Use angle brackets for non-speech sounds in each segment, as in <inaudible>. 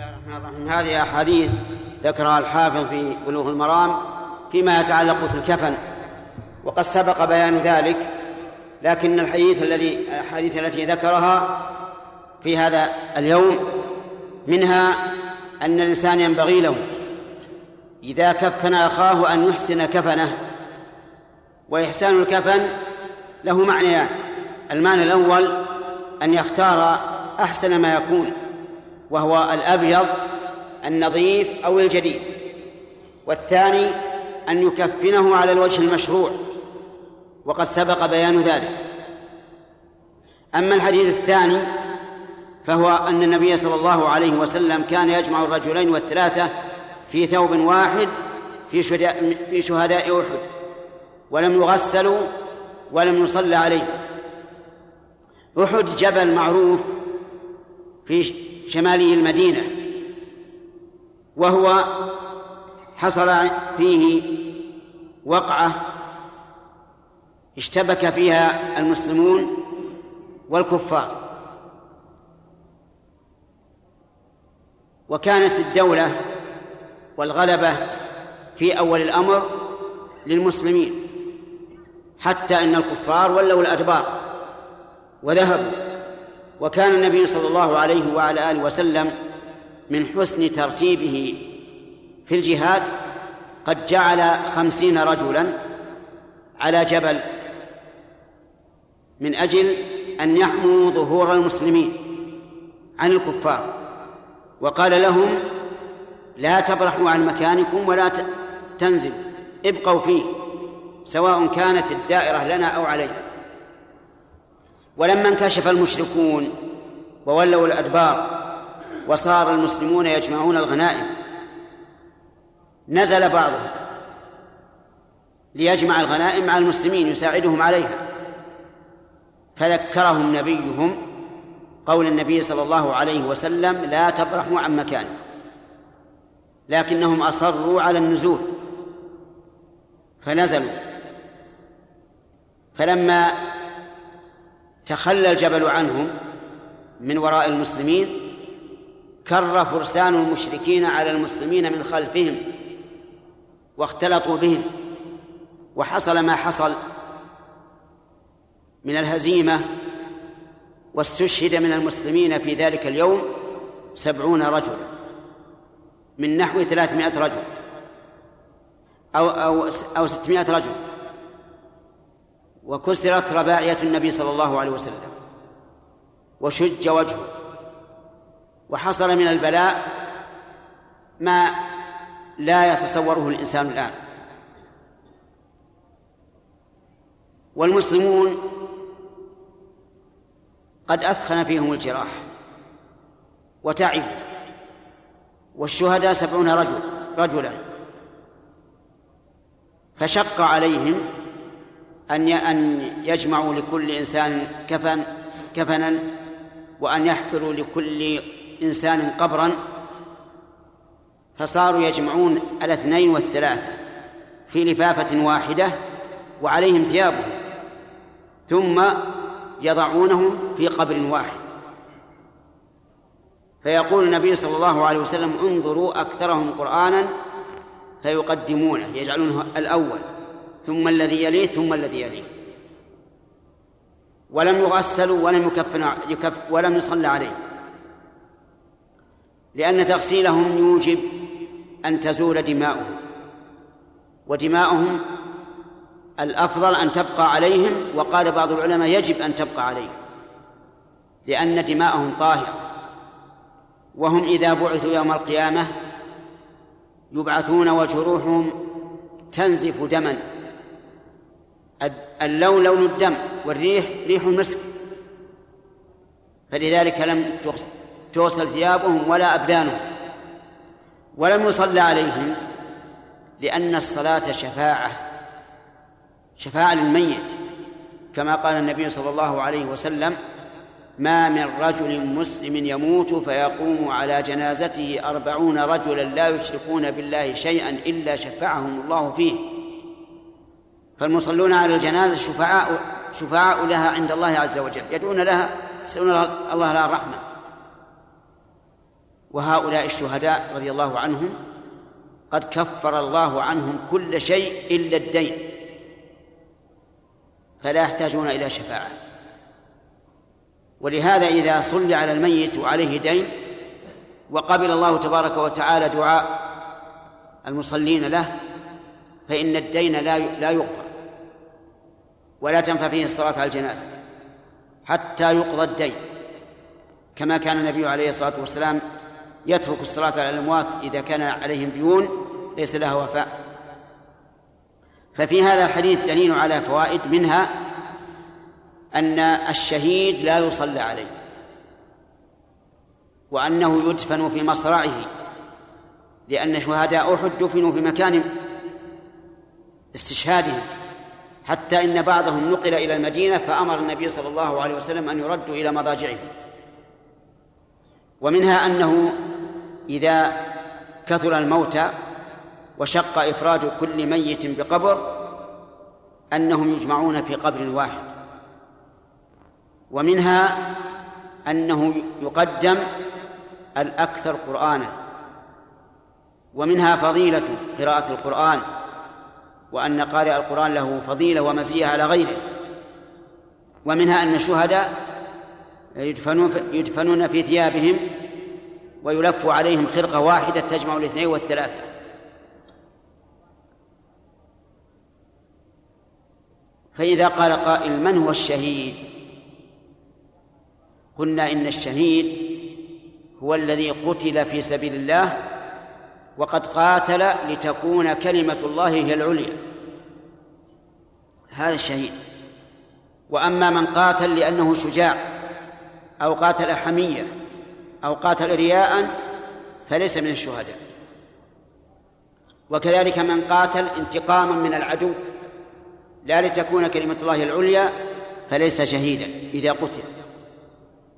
الله الرحمن الرحيم هذه أحاديث ذكرها الحافظ في بلوغ المرام فيما يتعلق في الكفن وقد سبق بيان ذلك لكن الحديث الذي الأحاديث التي ذكرها في هذا اليوم منها أن الإنسان ينبغي له إذا كفن أخاه أن يحسن كفنه وإحسان الكفن له معنيان يعني. المعنى الأول أن يختار أحسن ما يكون وهو الأبيض النظيف أو الجديد. والثاني أن يكفنه على الوجه المشروع. وقد سبق بيان ذلك. أما الحديث الثاني فهو أن النبي صلى الله عليه وسلم كان يجمع الرجلين والثلاثة في ثوب واحد في شهداء في شهداء أحد. ولم يغسلوا ولم يصلى عليهم أحد جبل معروف في شمالي المدينة وهو حصل فيه وقعة اشتبك فيها المسلمون والكفار. وكانت الدولة والغلبة في أول الأمر للمسلمين حتى أن الكفار ولوا الأدبار وذهبوا وكان النبي صلى الله عليه وعلى آله وسلم من حسن ترتيبه في الجهاد قد جعل خمسين رجلا على جبل من أجل أن يحموا ظهور المسلمين عن الكفار. وقال لهم لا تبرحوا عن مكانكم ولا تنزلوا ابقوا فيه سواء كانت الدائرة لنا أو علينا. ولما انكشف المشركون وولوا الأدبار وصار المسلمون يجمعون الغنائم نزل بعضهم ليجمع الغنائم مع المسلمين يساعدهم عليها. فذكرهم نبيهم قول النبي صلى الله عليه وسلم لا تبرحوا عن مكانه لكنهم أصروا على النزول فنزلوا. فلما تخلى الجبل عنهم من وراء المسلمين كر فرسان المشركين على المسلمين من خلفهم واختلطوا بهم وحصل ما حصل من الهزيمة واستشهد من المسلمين في ذلك اليوم سبعون رجلا من نحو ثلاثمائة رجل أو أو أو ستمائة رجل. وكسرت رباعية النبي صلى الله عليه وسلم. وشج وجهه. وحصل من البلاء ما لا يتصوره الإنسان الآن. والمسلمون قد أثخن فيهم الجراح وتعبوا. والشهداء سبعون رجل رجلا. فشق عليهم أن أن يجمعوا لكل إنسان كفن كفنا وأن يحفروا لكل إنسان قبرا فصاروا يجمعون الاثنين والثلاثة في لفافة واحدة وعليهم ثيابهم ثم يضعونهم في قبر واحد. فيقول النبي صلى الله عليه وسلم انظروا أكثرهم قرآنا فيقدمونه يجعلونه الأول. ثم الذي يليه ثم الذي يليه. ولم يغسلوا ولم يكفن يكف ولم يصلى عليه. لأن تغسيلهم يوجب أن تزول دماؤهم. ودماؤهم الأفضل أن تبقى عليهم وقال بعض العلماء يجب أن تبقى عليهم. لأن دماءهم طاهرة وهم إذا بعثوا يوم القيامة يبعثون وجروحهم تنزف دما. اللون لون الدم والريح ريح المسك. فلذلك لم توصل ثيابهم ولا أبدانهم. ولم يصلى عليهم لأن الصلاة شفاعة شفاعة للميت. كما قال النبي صلى الله عليه وسلم ما من رجل مسلم يموت فيقوم على جنازته أربعون رجلا لا يشركون بالله شيئا إلا شفعهم الله فيه. فالمصلون على الجنازة شفعاء شفعاء لها عند الله عز وجل. يدعون لها يسألون الله لها الرحمة. وهؤلاء الشهداء رضي الله عنهم قد كفر الله عنهم كل شيء إلا الدين. فلا يحتاجون إلى شفاعة. ولهذا إذا صلي على الميت وعليه دين وقبل الله تبارك وتعالى دعاء المصلين له فإن الدين لا لا يغفر ولا تنفع فيه الصلاة على الجنازة حتى يقضى الدين. كما كان النبي عليه الصلاة والسلام يترك الصلاة على الأموات إذا كان عليهم ديون ليس لها وفاء. ففي هذا الحديث دليل على فوائد منها أن الشهيد لا يصلى عليه وأنه يدفن في مصرعه لأن شهداء أحد دفنوا في مكان استشهادهم حتى إن بعضهم نقل إلى المدينة فأمر النبي صلى الله عليه وسلم أن يردوا إلى مضاجعهم. ومنها أنه إذا كثر الموتى وشق إفراد كل ميت بقبر أنهم يجمعون في قبر واحد. ومنها أنه يقدم الأكثر قرآنا. ومنها فضيلة قراءة القرآن. وأن قارئ القرآن له فضيلة ومزية على غيره. ومنها أن الشهداء يدفنون يدفنون في ثيابهم ويلف عليهم خرقة واحدة تجمع الاثنين والثلاثة. فإذا قال قائل من هو الشهيد؟ قلنا إن الشهيد هو الذي قتل في سبيل الله وقد قاتل لتكون كلمة الله هي العليا. هذا الشهيد. وأما من قاتل لأنه شجاع أو قاتل حمية أو قاتل رياء فليس من الشهداء. وكذلك من قاتل انتقاما من العدو لا لتكون كلمة الله العليا فليس شهيدا إذا قتل.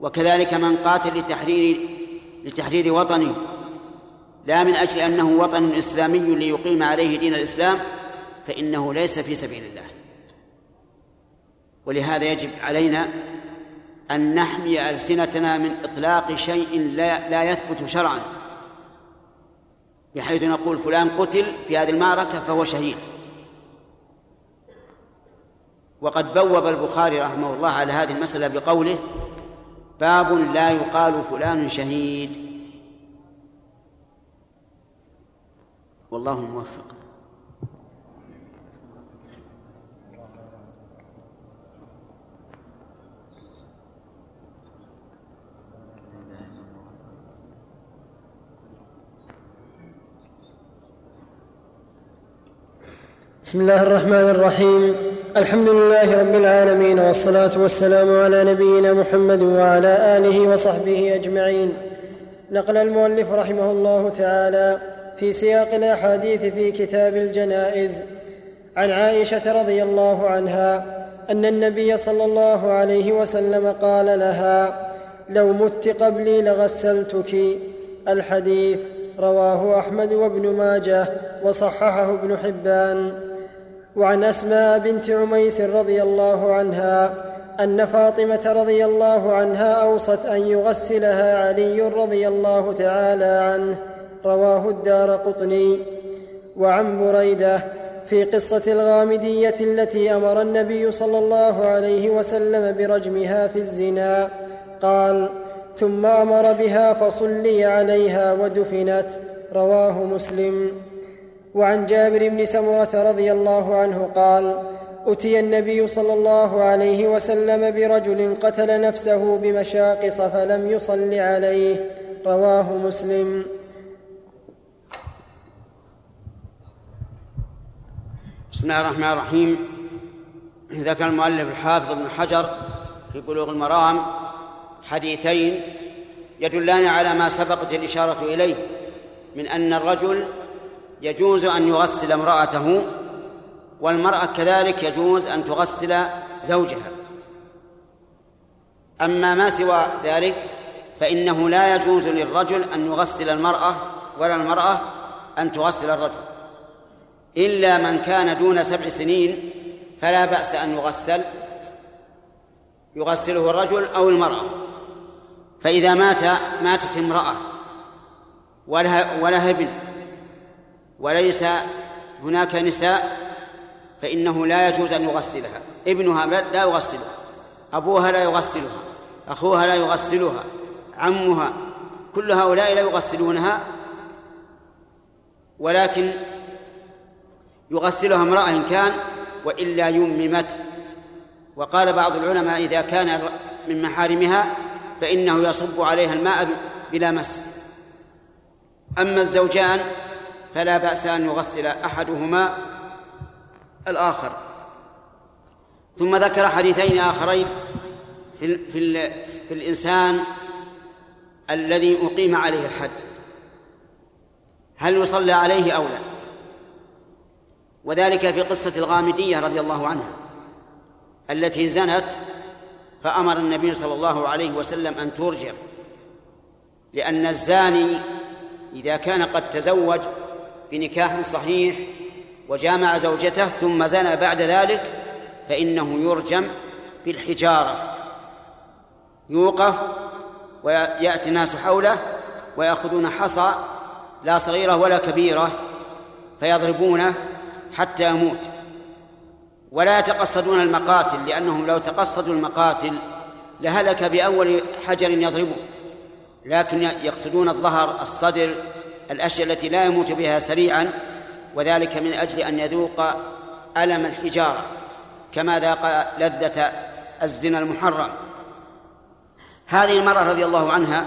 وكذلك من قاتل لتحرير لتحرير وطنه لا من أجل أنه وطن إسلامي ليقيم عليه دين الإسلام فإنه ليس في سبيل الله. ولهذا يجب علينا أن نحمي ألسنتنا من إطلاق شيء لا, لا يثبت شرعا بحيث نقول فلان قتل في هذه المعركة فهو شهيد. وقد بوب البخاري رحمه الله على هذه المسألة بقوله باب لا يقال فلان شهيد. والله موفق. بسم الله الرحمن الرحيم. الحمد لله رب العالمين والصلاة والسلام على نبينا محمد وعلى آله وصحبه أجمعين. نقل المؤلف رحمه الله تعالى في سياق الأحاديث في كتاب الجنائز عن عائشة رضي الله عنها أن النبي صلى الله عليه وسلم قال لها لو مت قبلي لغسلتك. الحديث رواه أحمد وابن ماجه وصححه ابن حبان. وعن أسماء بنت عميس رضي الله عنها أن فاطمة رضي الله عنها أوصت أن يغسلها علي رضي الله تعالى عنه رواه الدار قطني وعن بريدة في قصة الغامدية التي أمر النبي صلى الله عليه وسلم برجمها في الزنا قال ثم أمر بها فصلي عليها ودفنت رواه مسلم. وعن جابر بن سمرة رضي الله عنه قال أتي النبي صلى الله عليه وسلم برجل قتل نفسه بمشاقص فلم يصل عليه رواه مسلم. بسم الله الرحمن الرحيم. ذكر المؤلف الحافظ ابن حجر في بلوغ المرام حديثين يدلان على ما سبقت الإشارة إليه من أن الرجل يجوز أن يغسل امرأته والمرأة كذلك يجوز أن تغسل زوجها. أما ما سوى ذلك فإنه لا يجوز للرجل أن يغسل المرأة ولا المرأة أن تغسل الرجل. إلا من كان دون سبع سنين فلا بأس أن يغسل يغسله الرجل أو المرأة. فإذا مات ماتت امرأة ولها, ولها ابن وليس هناك نساء فإنه لا يجوز أن يغسلها. ابنها لا يغسلها أبوها لا يغسلها أخوها لا يغسلها عمها كل هؤلاء لا يغسلونها. ولكن يغسلها امرأة إن كان وإلا يممت. وقال بعض العلماء إذا كان من محارمها فإنه يصب عليها الماء بلا مس. أما الزوجان فلا بأس أن يغسل أحدهما الآخر. ثم ذكر حديثين آخرين في, في, في الإنسان الذي أقيم عليه الحد. هل يصلى عليه أو لا؟ وذلك في قصة الغامدية رضي الله عنها التي زنت فأمر النبي صلى الله عليه وسلم أن ترجم لأن الزاني إذا كان قد تزوج بنكاح صحيح وجامع زوجته ثم زنى بعد ذلك فإنه يرجم بالحجارة يوقف ويأتي الناس حوله ويأخذون حصى لا صغيرة ولا كبيرة فيضربونه حتى يموت. ولا يتقصدون المقاتل لأنهم لو تقصدوا المقاتل لهلك بأول حجر يضربه. لكن يقصدون الظهر الصدر الأشياء التي لا يموت بها سريعا وذلك من أجل أن يذوق ألم الحجارة كما ذاق لذة الزنا المحرم. هذه المرأة رضي الله عنها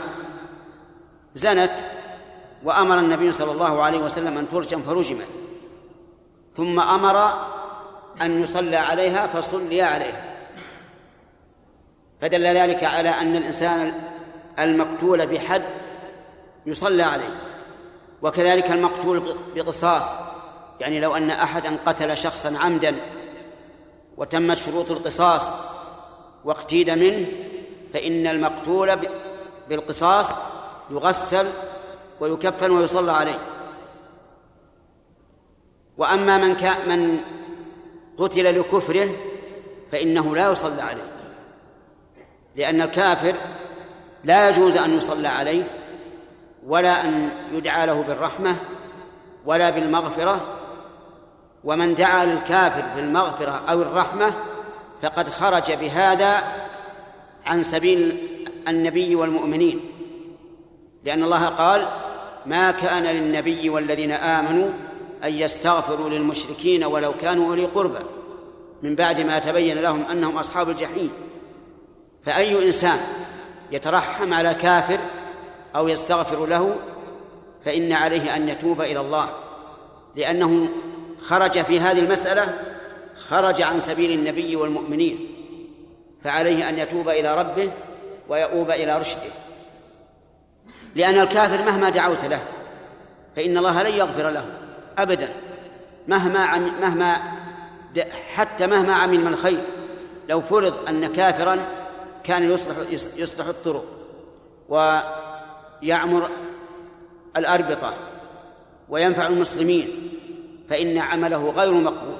زنت وأمر النبي صلى الله عليه وسلم أن ترجم فرجمت. ثم أمر أن يصلى عليها فصلي عليها. فدل ذلك على أن الإنسان المقتول بحد يصلى عليه وكذلك المقتول بقصاص. يعني لو أن أحدا قتل شخصا عمدا وتمت شروط القصاص واقتيد منه فإن المقتول بالقصاص يغسل ويكفن ويصلى عليه. وأما من من قتل لكفره فإنه لا يصلى عليه لأن الكافر لا يجوز أن يصلى عليه ولا أن يدعى له بالرحمة ولا بالمغفرة ومن دعا للكافر بالمغفرة أو الرحمة فقد خرج بهذا عن سبيل النبي والمؤمنين لأن الله قال ما كان للنبي والذين آمنوا أن يستغفروا للمشركين ولو كانوا أولي قربى من بعد ما تبين لهم أنهم أصحاب الجحيم. فأي إنسان يترحم على كافر أو يستغفر له فإن عليه أن يتوب إلى الله. لأنه خرج في هذه المسألة خرج عن سبيل النبي والمؤمنين. فعليه أن يتوب إلى ربه ويؤوب إلى رشده. لأن الكافر مهما دعوت له فإن الله لن يغفر له. أبدا مهما عم مهما حتى مهما عمل من خير. لو فرض أن كافرا كان يصلح يصلح الطرق ويعمر الأربطة وينفع المسلمين فإن عمله غير مقبول.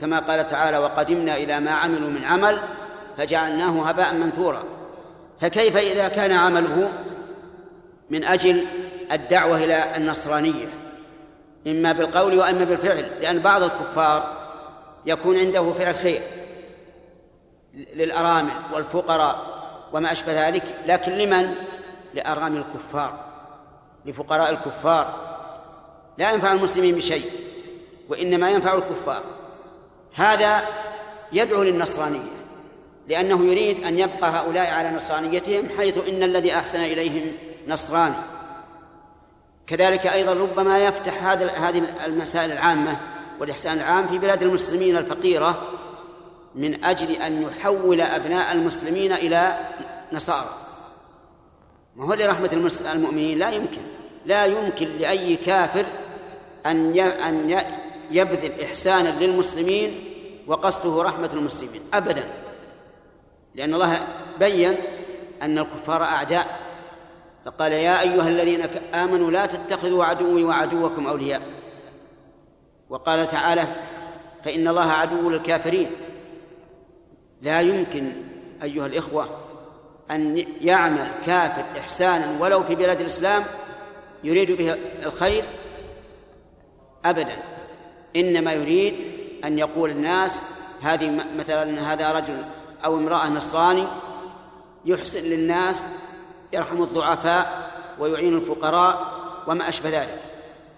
كما قال تعالى وقدمنا إلى ما عملوا من عمل فجعلناه هباء منثورا. فكيف إذا كان عمله من أجل الدعوة إلى النصرانية؟ إما بالقول وإما بالفعل لأن بعض الكفار يكون عنده فعل خير للأرامل والفقراء وما أشبه ذلك لكن لمن؟ لأرامل الكفار لفقراء الكفار. لا ينفع المسلمين بشيء وإنما ينفع الكفار. هذا يدعو للنصرانية لأنه يريد أن يبقى هؤلاء على نصرانيتهم حيث إن الذي أحسن إليهم نصراني كذلك أيضا ربما يفتح هذا هذه المسائل العامة والإحسان العام في بلاد المسلمين الفقيرة من أجل أن يحول أبناء المسلمين إلى نصارى. ما هو لرحمة المؤمنين؟ لا يمكن. لا يمكن لأي كافر أن أن يبذل إحسانا للمسلمين وقصده رحمة المسلمين. أبدا. لأن الله بين أن الكفار أعداء. فقال يا أيها الذين آمنوا لا تتخذوا عدوي وعدوكم أولياء. وقال تعالى فإن الله عدو للكافرين لا يمكن أيها الإخوة أن يعمل كافر إحسانا ولو في بلاد الإسلام يريد به الخير أبدا. إنما يريد أن يقول الناس هذه مثلا هذا رجل أو امرأة نصراني يحسن للناس يرحم الضعفاء ويعين الفقراء وما أشبه ذلك.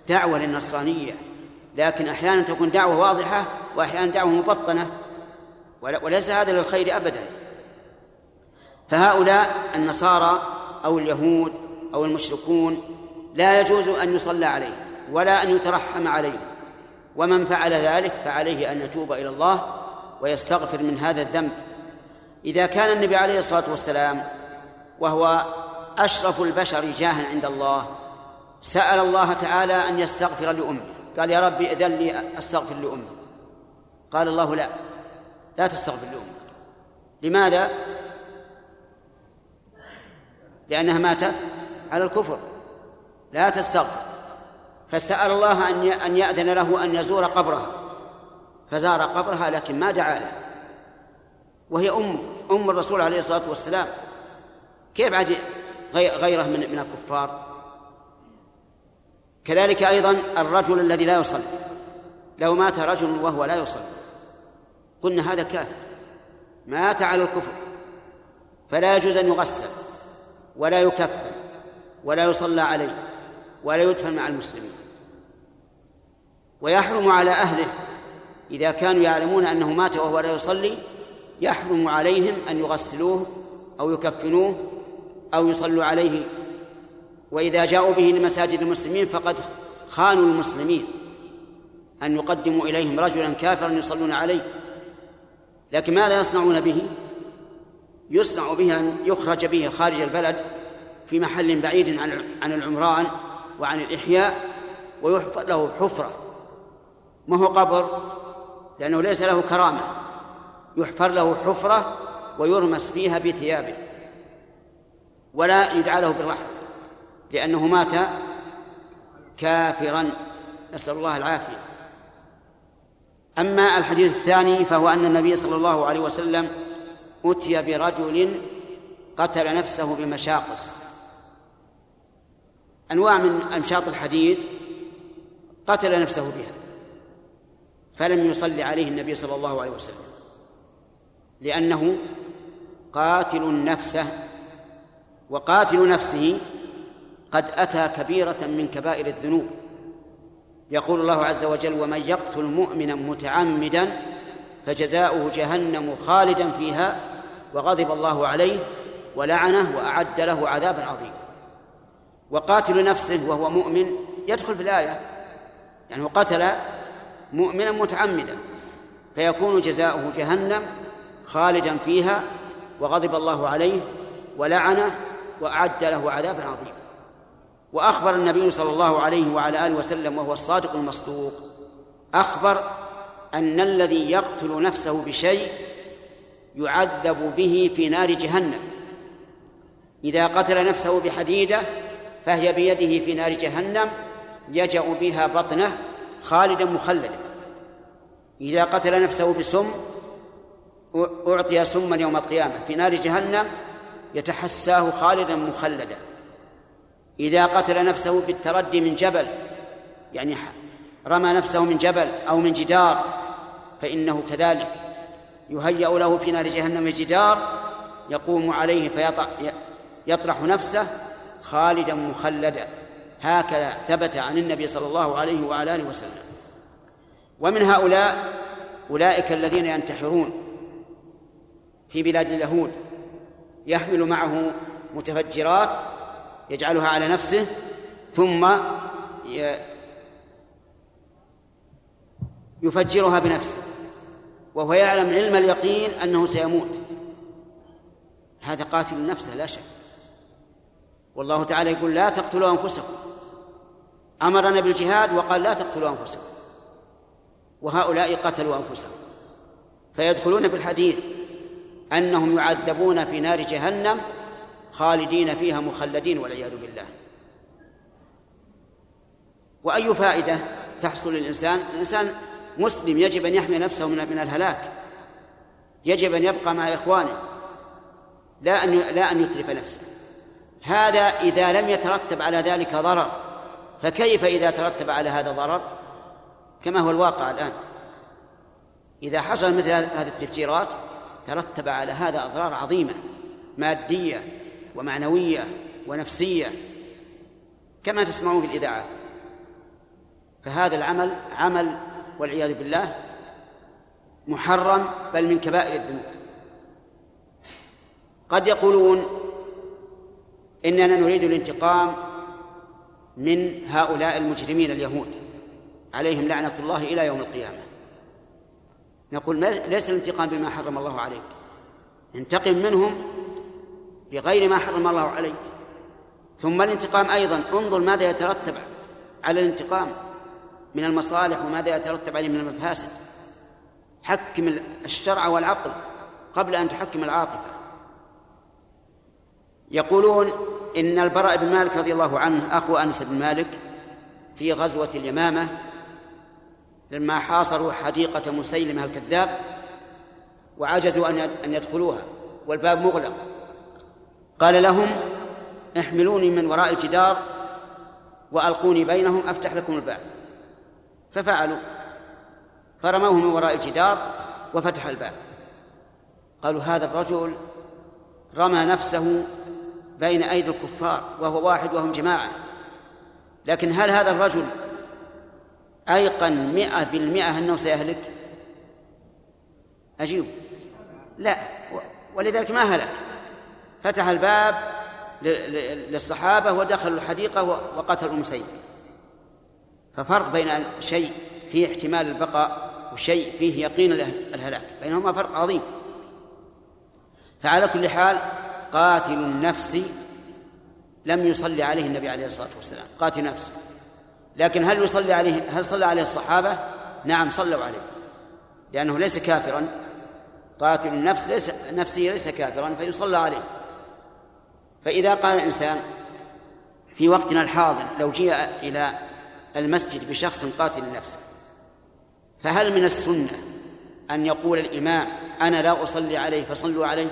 دعوة للنصرانية لكن أحيانا تكون دعوة واضحة وأحيانا دعوة مبطنة وليس هذا للخير أبدا. فهؤلاء النصارى أو اليهود أو المشركون لا يجوز أن يصلى عليه ولا أن يترحم عليه. ومن فعل ذلك فعليه أن يتوب إلى الله ويستغفر من هذا الذنب. إذا كان النبي عليه الصلاة والسلام وهو أشرف البشر جاها عند الله. سأل الله تعالى أن يستغفر لأمه. قال يا ربي إذن لي أستغفر لأمي قال الله لا. لا تستغفر لأمك. لماذا؟ لأنها ماتت على الكفر. لا تستغفر. فسأل الله أن أن يأذن له أن يزور قبرها. فزار قبرها لكن ما دعا له. وهي أم أم الرسول عليه الصلاة والسلام. كيف عاد غيره من من الكفار؟ كذلك أيضا الرجل الذي لا يصلي. لو مات رجل وهو لا يصلي. قلنا هذا كافر. مات على الكفر. فلا يجوز أن يغسل ولا يكفن ولا يصلى عليه ولا يدفن مع المسلمين. ويحرم على أهله إذا كانوا يعلمون أنه مات وهو لا يصلي يحرم عليهم أن يغسلوه أو يكفنوه أو يصلوا عليه. وإذا جاءوا به لمساجد المسلمين فقد خانوا المسلمين. أن يقدموا إليهم رجلا كافرا يصلون عليه. لكن ماذا يصنعون به؟ يصنع به أن يخرج به خارج البلد في محل بعيد عن عن العمران وعن الإحياء ويحفر له حفرة. ما هو قبر؟ لأنه ليس له كرامة. يحفر له حفرة ويرمس فيها بثيابه. ولا يدعى له بالرحمة لأنه مات كافرا. نسأل الله العافية. أما الحديث الثاني فهو أن النبي صلى الله عليه وسلم أتي برجل قتل نفسه بمشاقص. أنواع من أمشاط الحديد قتل نفسه بها فلم يصلي عليه النبي صلى الله عليه وسلم لأنه قاتل نفسه وقاتل نفسه قد أتى كبيرة من كبائر الذنوب. يقول الله عز وجل ومن يقتل مؤمنا متعمدا فجزاؤه جهنم خالدا فيها وغضب الله عليه ولعنه وأعد له عذابا عظيما. وقاتل نفسه وهو مؤمن يدخل في الآية يعني قتل مؤمنا متعمدا فيكون جزاؤه جهنم خالدا فيها وغضب الله عليه ولعنه وأعد له عذابا عظيما. وأخبر النبي صلى الله عليه وعلى آله وسلم وهو الصادق المصدوق أخبر أن الذي يقتل نفسه بشيء يعذب به في نار جهنم. إذا قتل نفسه بحديدة فهي بيده في نار جهنم يجأ بها بطنه خالدا مخلدا. إذا قتل نفسه بسم أعطي سما يوم القيامة في نار جهنم يتحساه خالدا مخلدا. إذا قتل نفسه بالتردي من جبل يعني رمى نفسه من جبل أو من جدار فإنه كذلك يهيأ له في نار جهنم جدار يقوم عليه فيطرح نفسه خالدا مخلدا. هكذا ثبت عن النبي صلى الله عليه وعلى آله وسلم. ومن هؤلاء أولئك الذين ينتحرون في بلاد اليهود. يحمل معه متفجرات يجعلها على نفسه ثم يفجرها بنفسه. وهو يعلم علم اليقين أنه سيموت. هذا قاتل نفسه لا شك. والله تعالى يقول لا تقتلوا أنفسكم. أمرنا بالجهاد وقال لا تقتلوا أنفسكم. وهؤلاء قتلوا أنفسهم. فيدخلون بالحديث أنهم يعذبون في نار جهنم خالدين فيها مخلدين والعياذ بالله. وأي فائدة تحصل للإنسان؟ الإنسان مسلم يجب أن يحمي نفسه من من الهلاك. يجب أن يبقى مع إخوانه. لا أن لا أن يتلف نفسه. هذا إذا لم يترتب على ذلك ضرر. فكيف إذا ترتب على هذا ضرر؟ كما هو الواقع الآن. إذا حصل مثل هذه التفجيرات ترتب على هذا أضرار عظيمة مادية ومعنوية ونفسية كما تسمعون في الإذاعات. فهذا العمل عمل والعياذ بالله محرم بل من كبائر الذنوب. قد يقولون إننا نريد الانتقام من هؤلاء المجرمين اليهود عليهم لعنة الله إلى يوم القيامة. نقول ليس الانتقام بما حرم الله عليك. انتقم منهم بغير ما حرم الله عليك. ثم الانتقام أيضا. انظر ماذا يترتب على الانتقام من المصالح وماذا يترتب عليه من المفاسد. حكم الشرع والعقل قبل أن تحكم العاطفة. يقولون إن البراء بن مالك رضي الله عنه أخو أنس بن مالك في غزوة اليمامة لما حاصروا حديقة مسيلمة الكذاب وعجزوا أن يدخلوها والباب مغلق. قال لهم احملوني من وراء الجدار وألقوني بينهم أفتح لكم الباب. ففعلوا. فرموه من وراء الجدار وفتح الباب. قالوا هذا الرجل رمى نفسه بين أيدي الكفار وهو واحد وهم جماعة. لكن هل هذا الرجل أيقن مئة بالمئة أنه سيهلك؟ أجيب لا. ولذلك ما هلك. فتح الباب للصحابة ودخلوا الحديقة وقتلوا المسيب ففرق بين شيء فيه احتمال البقاء وشيء فيه يقين الهلاك. بينهما فرق عظيم. فعلى كل حال قاتل النفس لم يصلي عليه النبي عليه الصلاة والسلام. قاتل نفسه. لكن هل يصلي عليه هل صلى عليه الصحابة؟ نعم صلوا عليه. لأنه ليس كافرا. قاتل النفس ليس نفسه ليس كافرا فيصلى عليه. فإذا قال الإنسان في وقتنا الحاضر لو جاء إلى المسجد بشخص قاتل نفسه فهل من السنة أن يقول الإمام أنا لا أصلي عليه فصلوا عليه؟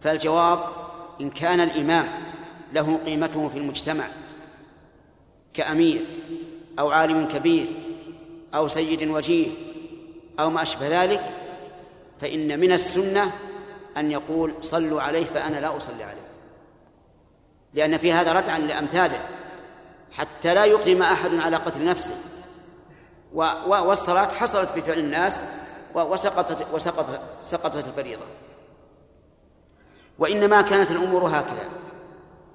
فالجواب إن كان الإمام له قيمته في المجتمع. كأمير أو عالم كبير أو سيد وجيه أو ما أشبه ذلك فإن من السنة أن يقول صلوا عليه فأنا لا أصلي عليه. لأن في هذا ردعا لأمثاله حتى لا يقدم أحد على قتل نفسه. والصلاة حصلت بفعل الناس وسقطت وسقطت سقطت الفريضة. وإنما كانت الأمور هكذا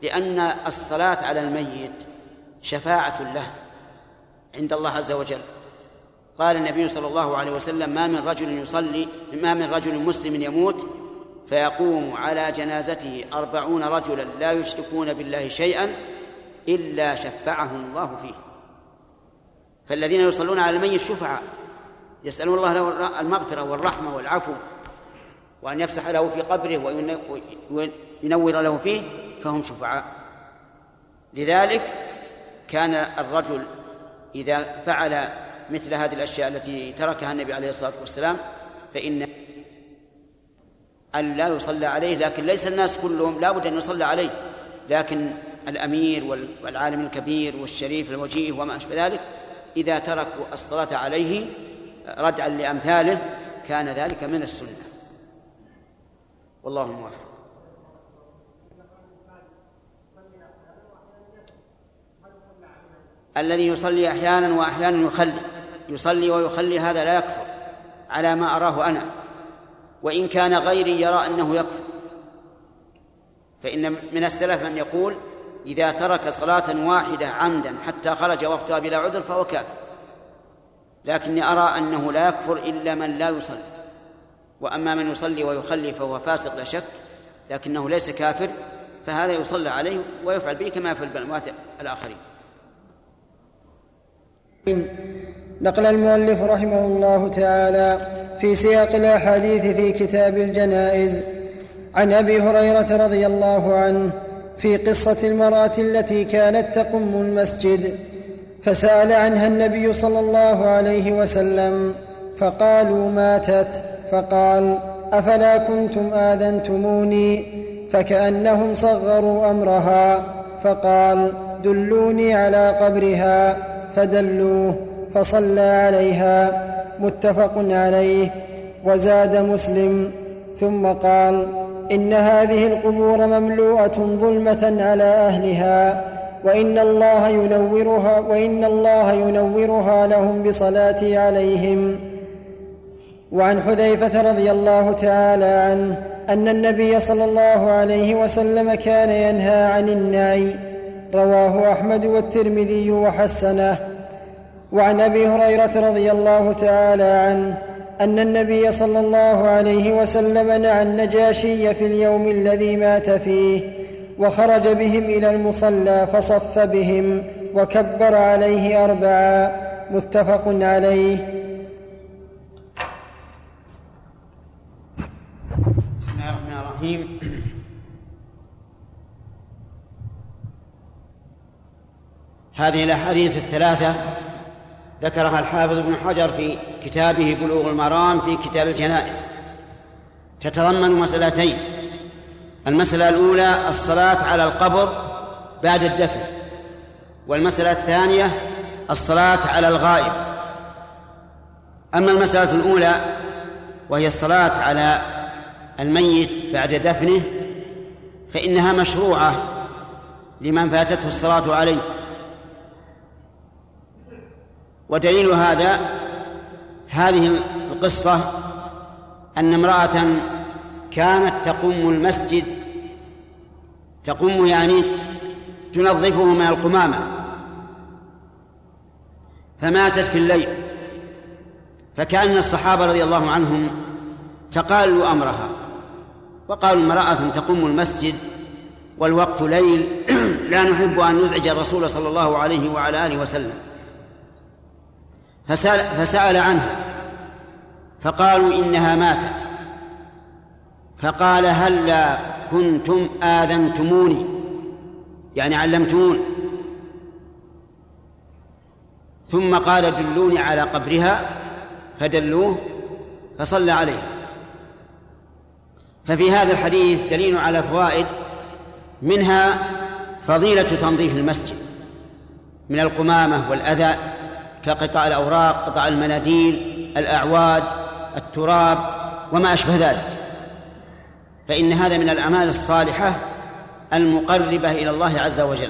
لأن الصلاة على الميت شفاعة له عند الله عز وجل. قال النبي صلى الله عليه وسلم ما من رجل يصلي ما من رجل مسلم يموت فيقوم على جنازته أربعون رجلا لا يشركون بالله شيئا إلا شفعهم الله فيه. فالذين يصلون على الميت شفعاء يسألون الله له المغفرة والرحمة والعفو وأن يفسح له في قبره وينور له فيه فهم شفعاء. لذلك كان الرجل إذا فعل مثل هذه الأشياء التي تركها النبي عليه الصلاة والسلام فإن أن لا يصلى عليه لكن ليس الناس كلهم لا بد أن يصلى عليه. لكن الأمير والعالم الكبير والشريف الوجيه وما أشبه ذلك إذا تركوا الصلاة عليه ردعا لأمثاله كان ذلك من السنة. والله الموفق الذي يصلي أحيانا وأحيانا يخلي يصلي ويخلي هذا لا يكفر على ما أراه أنا. وإن كان غيري يرى أنه يكفر. فإن من السلف من يقول إذا ترك صلاة واحدة عمدا حتى خرج وقتها بلا عذر فهو كافر. لكني أرى أنه لا يكفر إلا من لا يصلي. وأما من يصلي ويخلي فهو فاسق لا شك لكنه ليس كافر فهذا يصلى عليه ويفعل به كما يفعل بالأموات الآخرين. نقل المؤلف رحمه الله تعالى في سياق الأحاديث في كتاب الجنائز عن أبي هريرة رضي الله عنه في قصة المرأة التي كانت تقم المسجد فسأل عنها النبي صلى الله عليه وسلم فقالوا ماتت فقال أفلا كنتم آذنتموني؟ فكأنهم صغروا أمرها فقال دلوني على قبرها. فدلوه فصلى عليها متفق عليه وزاد مسلم ثم قال إن هذه القبور مملوءة ظلمة على أهلها وإن الله ينورها وإن الله ينورها لهم بصلاته عليهم. وعن حذيفة رضي الله تعالى عنه أن النبي صلى الله عليه وسلم كان ينهى عن النعي رواه أحمد والترمذي وحسنه. وعن أبي هريرة رضي الله تعالى عنه أن النبي صلى الله عليه وسلم نعى النجاشي في اليوم الذي مات فيه وخرج بهم إلى المصلى فصف بهم وكبر عليه اربعا متفق عليه. بسم الله الرحمن الرحيم. هذه الأحاديث الثلاثة ذكرها الحافظ ابن حجر في كتابه بلوغ المرام في كتاب الجنائز. تتضمن مسألتين. المسألة الأولى الصلاة على القبر بعد الدفن. والمسألة الثانية الصلاة على الغائب. أما المسألة الأولى وهي الصلاة على الميت بعد دفنه فإنها مشروعة لمن فاتته الصلاة عليه. ودليل هذا هذه القصة أن امرأة كانت تقوم المسجد تقوم يعني تنظفه من القمامة. فماتت في الليل. فكأن الصحابة رضي الله عنهم تقالوا أمرها. وقالوا امرأة تقوم المسجد والوقت ليل <clears throat> لا نحب أن نزعج الرسول صلى الله عليه وعلى آله وسلم. فسأل, فسأل عنها فقالوا إنها ماتت. فقال هلا كنتم آذنتموني؟ يعني علمتموني ثم قال دلوني على قبرها. فدلوه فصلى عليه. ففي هذا الحديث دليل على فوائد منها فضيلة تنظيف المسجد من القمامة والأذى كقطع الأوراق قطع المناديل الأعواد التراب وما أشبه ذلك. فإن هذا من الأعمال الصالحة المقربة إلى الله عز وجل.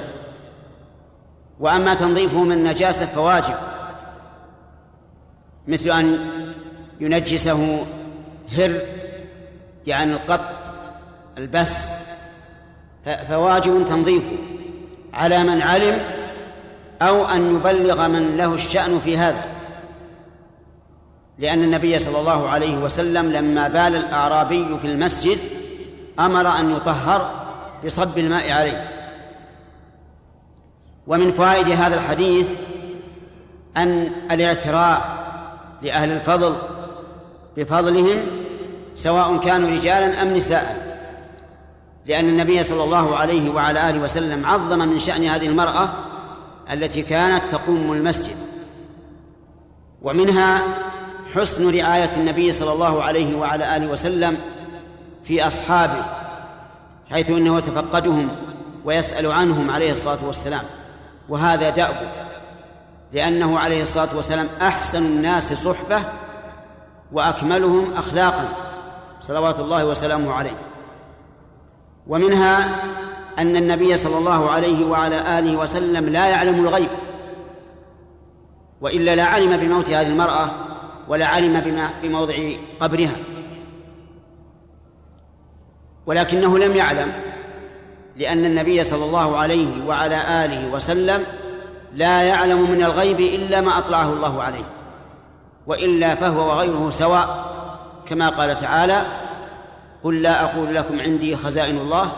وأما تنظيفه من النجاسة فواجب مثل أن ينجسه هر يعني القط البس فواجب تنظيفه على من علم أو أن يبلغ من له الشأن في هذا. لأن النبي صلى الله عليه وسلم لما بال الأعرابي في المسجد أمر أن يطهر بصب الماء عليه. ومن فوائد هذا الحديث أن الاعتراف لأهل الفضل بفضلهم سواء كانوا رجالا أم نساء. لأن النبي صلى الله عليه وعلى آله وسلم عظم من شأن هذه المرأة التي كانت تقوم المسجد ومنها حسن رعاية النبي صلى الله عليه وعلى آله وسلم في أصحابه حيث أنه يتفقدهم ويسأل عنهم عليه الصلاة والسلام. وهذا دأبه لأنه عليه الصلاة والسلام أحسن الناس صحبة وأكملهم أخلاقا صلوات الله وسلامه عليه. ومنها أن النبي صلى الله عليه وعلى آله وسلم لا يعلم الغيب وإلا لا علم بموت هذه المرأة ولا علم بما بموضع قبرها. ولكنه لم يعلم لأن النبي صلى الله عليه وعلى آله وسلم لا يعلم من الغيب إلا ما أطلعه الله عليه وإلا فهو وغيره سواء. كما قال تعالى قل لا أقول لكم عندي خزائن الله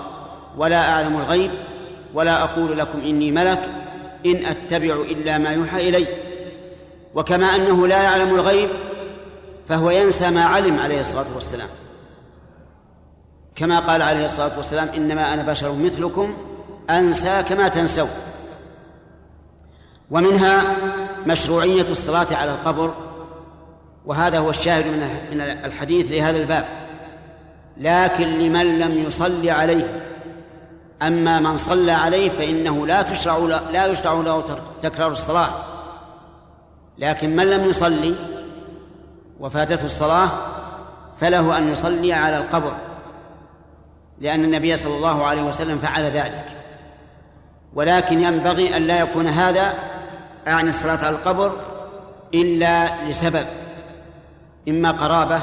ولا أعلم الغيب ولا أقول لكم إني ملك إن أتبع إلا ما يوحى إلي. وكما أنه لا يعلم الغيب فهو ينسى ما علم عليه الصلاة والسلام. كما قال عليه الصلاة والسلام إنما أنا بشر مثلكم أنسى كما تنسون. ومنها مشروعية الصلاة على القبر وهذا هو الشاهد من الحديث لهذا الباب. لكن لمن لم يصلي عليه أما من صلى عليه فإنه لا تشرع لا يشرع له تكرار الصلاة. لكن من لم يصلي وفاتته الصلاة فله أن يصلي على القبر لأن النبي صلى الله عليه وسلم فعل ذلك. ولكن ينبغي أن لا يكون هذا أعني الصلاة على القبر إلا لسبب إما قرابة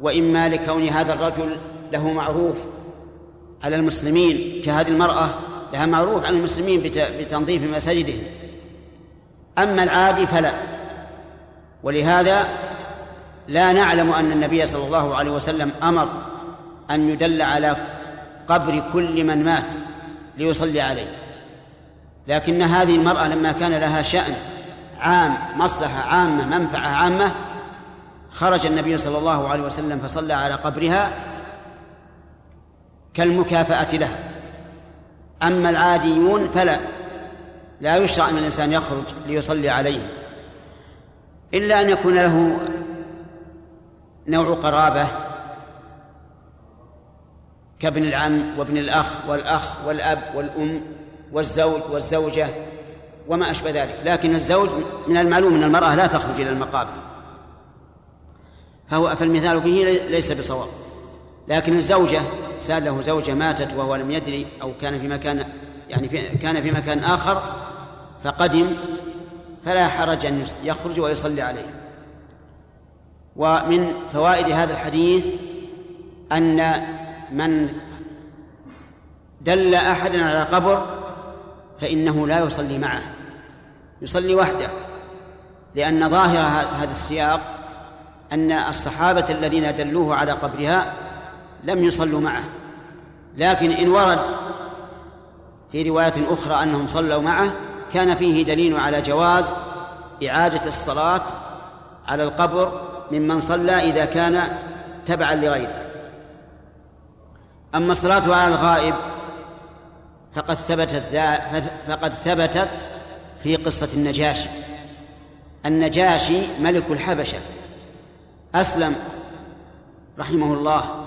وإما لكون هذا الرجل له معروف على المسلمين كهذه المرأة لها معروف على المسلمين بتنظيف مساجدهم. أما العادي فلا. ولهذا لا نعلم أن النبي صلى الله عليه وسلم أمر أن يدل على قبر كل من مات ليصلي عليه. لكن هذه المرأة لما كان لها شأن عام مصلحة عامة منفعة عامة خرج النبي صلى الله عليه وسلم فصلى على قبرها كالمكافأة لها أما العاديون فلا لا يشرع أن الإنسان يخرج ليصلي عليهم إلا أن يكون له نوع قرابة كابن العم وابن الأخ والأخ والأب والأم والزوج والزوجة وما أشبه ذلك. لكن الزوج من المعلوم أن المرأة لا تخرج إلى المقابر فهو فالمثال به ليس بصواب. لكن الزوجة سأل له زوجة ماتت وهو لم يدري أو كان في مكان يعني في كان في مكان آخر فقدم فلا حرج أن يخرج ويصلي عليه. ومن فوائد هذا الحديث أن من دل أحدا على قبر فإنه لا يصلي معه. يصلي وحده لأن ظاهر هذا السياق أن الصحابة الذين دلوه على قبرها لم يصلوا معه. لكن إن ورد في رواية أخرى أنهم صلوا معه كان فيه دليل على جواز إعادة الصلاة على القبر ممن صلى إذا كان تبعا لغيره. أما الصلاة على الغائب فقد ثبتت فقد ثبتت في قصة النجاشي. النجاشي ملك الحبشة. أسلم رحمه الله.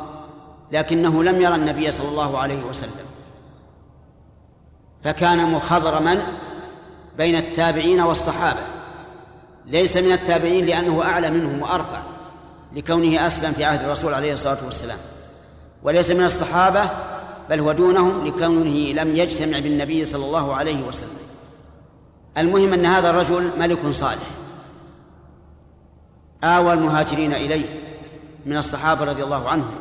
لكنه لم يرى النبي صلى الله عليه وسلم. فكان مخضرما بين التابعين والصحابة. ليس من التابعين لأنه أعلى منهم وأرفع لكونه أسلم في عهد الرسول عليه الصلاة والسلام. وليس من الصحابة بل هو دونهم لكونه لم يجتمع بالنبي صلى الله عليه وسلم. المهم أن هذا الرجل ملك صالح. آوى المهاجرين إليه من الصحابة رضي الله عنهم.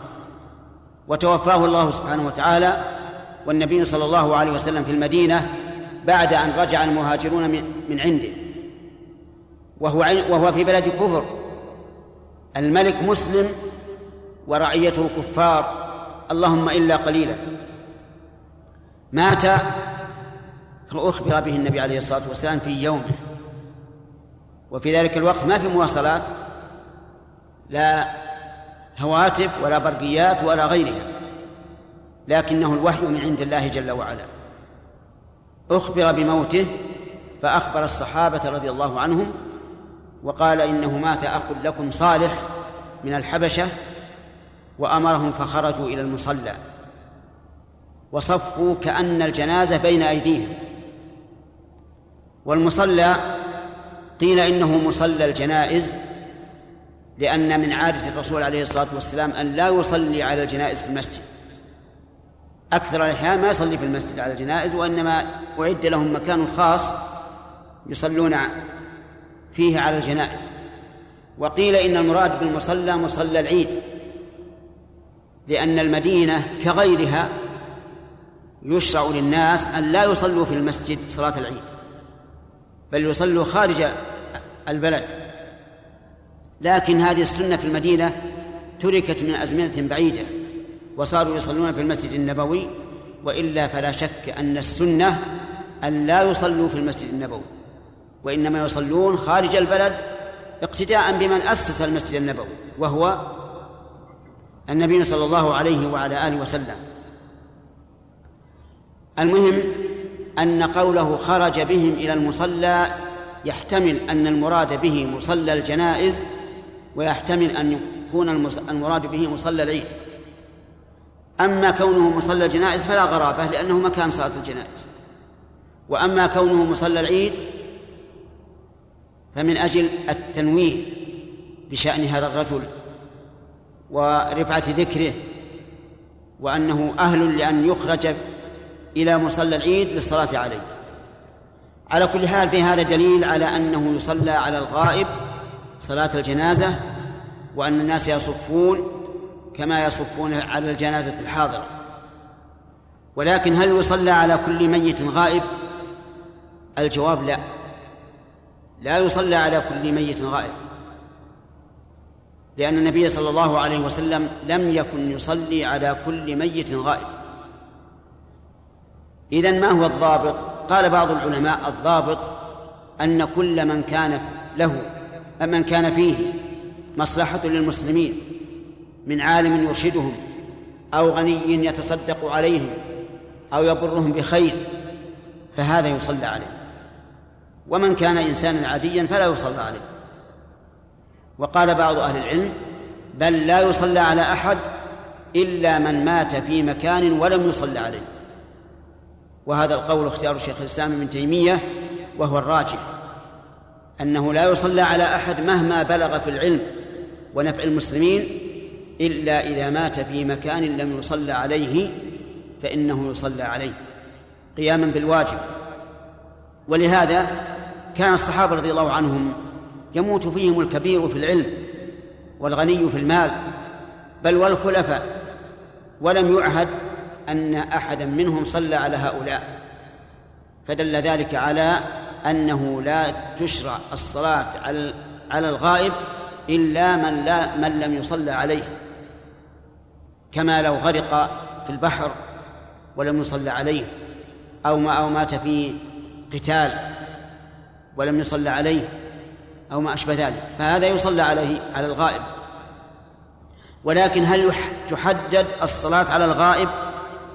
وتوفاه الله سبحانه وتعالى والنبي صلى الله عليه وسلم في المدينة بعد أن رجع المهاجرون من عنده. وهو وهو في بلد كفر. الملك مسلم ورعيته كفار. اللهم إلا قليلا. مات فأخبر به النبي عليه الصلاة والسلام في يومه. وفي ذلك الوقت ما في مواصلات. لا هواتف ولا برقيات ولا غيرها لكنه الوحي من عند الله جل وعلا. أخبر بموته فأخبر الصحابة رضي الله عنهم وقال إنه مات أخ لكم صالح من الحبشة وأمرهم فخرجوا إلى المصلى وصفوا كأن الجنازة بين أيديهم. والمصلى قيل إنه مصلى الجنائز لأن من عادة الرسول عليه الصلاة والسلام أن لا يصلي على الجنائز في المسجد. أكثر الأحيان ما يصلي في المسجد على الجنائز وإنما أعد لهم مكان خاص يصلون فيه على الجنائز. وقيل إن المراد بالمصلى مصلى العيد لأن المدينة كغيرها يشرع للناس أن لا يصلوا في المسجد صلاة العيد بل يصلوا خارج البلد. لكن هذه السنة في المدينة تركت من أزمنة بعيدة وصاروا يصلون في المسجد النبوي وإلا فلا شك أن السنة أن لا يصلوا في المسجد النبوي وإنما يصلون خارج البلد اقتداء بمن أسس المسجد النبوي وهو النبي صلى الله عليه وعلى آله وسلم. المهم أن قوله خرج بهم إلى المصلى يحتمل أن المراد به مصلى الجنائز ويحتمل أن يكون المراد به مصلى العيد. أما كونه مصلى الجنائز فلا غرابة لأنه مكان صلاة الجنائز. وأما كونه مصلى العيد فمن أجل التنويه بشأن هذا الرجل ورفعة ذكره وأنه أهل لأن يخرج إلى مصلى العيد للصلاة عليه. على كل حال في هذا دليل على أنه يصلى على الغائب صلاة الجنازة وأن الناس يصفون كما يصفون على الجنازة الحاضرة. ولكن هل يصلى على كل ميت غائب؟ الجواب لا. لا يصلى على كل ميت غائب. لأن النبي صلى الله عليه وسلم لم يكن يصلي على كل ميت غائب. إذن ما هو الضابط؟ قال بعض العلماء الضابط أن كل من كان له من كان فيه مصلحة للمسلمين من عالم يرشدهم أو غني يتصدق عليهم أو يبرهم بخير فهذا يصلى عليه. ومن كان إنسانا عاديا فلا يصلى عليه. وقال بعض أهل العلم بل لا يصلى على أحد إلا من مات في مكان ولم يصلى عليه. وهذا القول اختيار شيخ الإسلام ابن تيمية وهو الراجح. أنه لا يصلى على أحد مهما بلغ في العلم. ونفع المسلمين إلا إذا مات في مكان لم يصلى عليه فإنه يصلى عليه قياما بالواجب. ولهذا كان الصحابة رضي الله عنهم يموت فيهم الكبير في العلم والغني في المال بل والخلفاء. ولم يعهد أن أحدا منهم صلى على هؤلاء. فدل ذلك على أنه لا تشرع الصلاة على على الغائب إلا من لا من لم يصلى عليه. كما لو غرق في البحر ولم يصلى عليه أو ما أو مات في قتال ولم يصلى عليه أو ما أشبه ذلك. فهذا يصلى عليه على الغائب. ولكن هل تحدد الصلاة على الغائب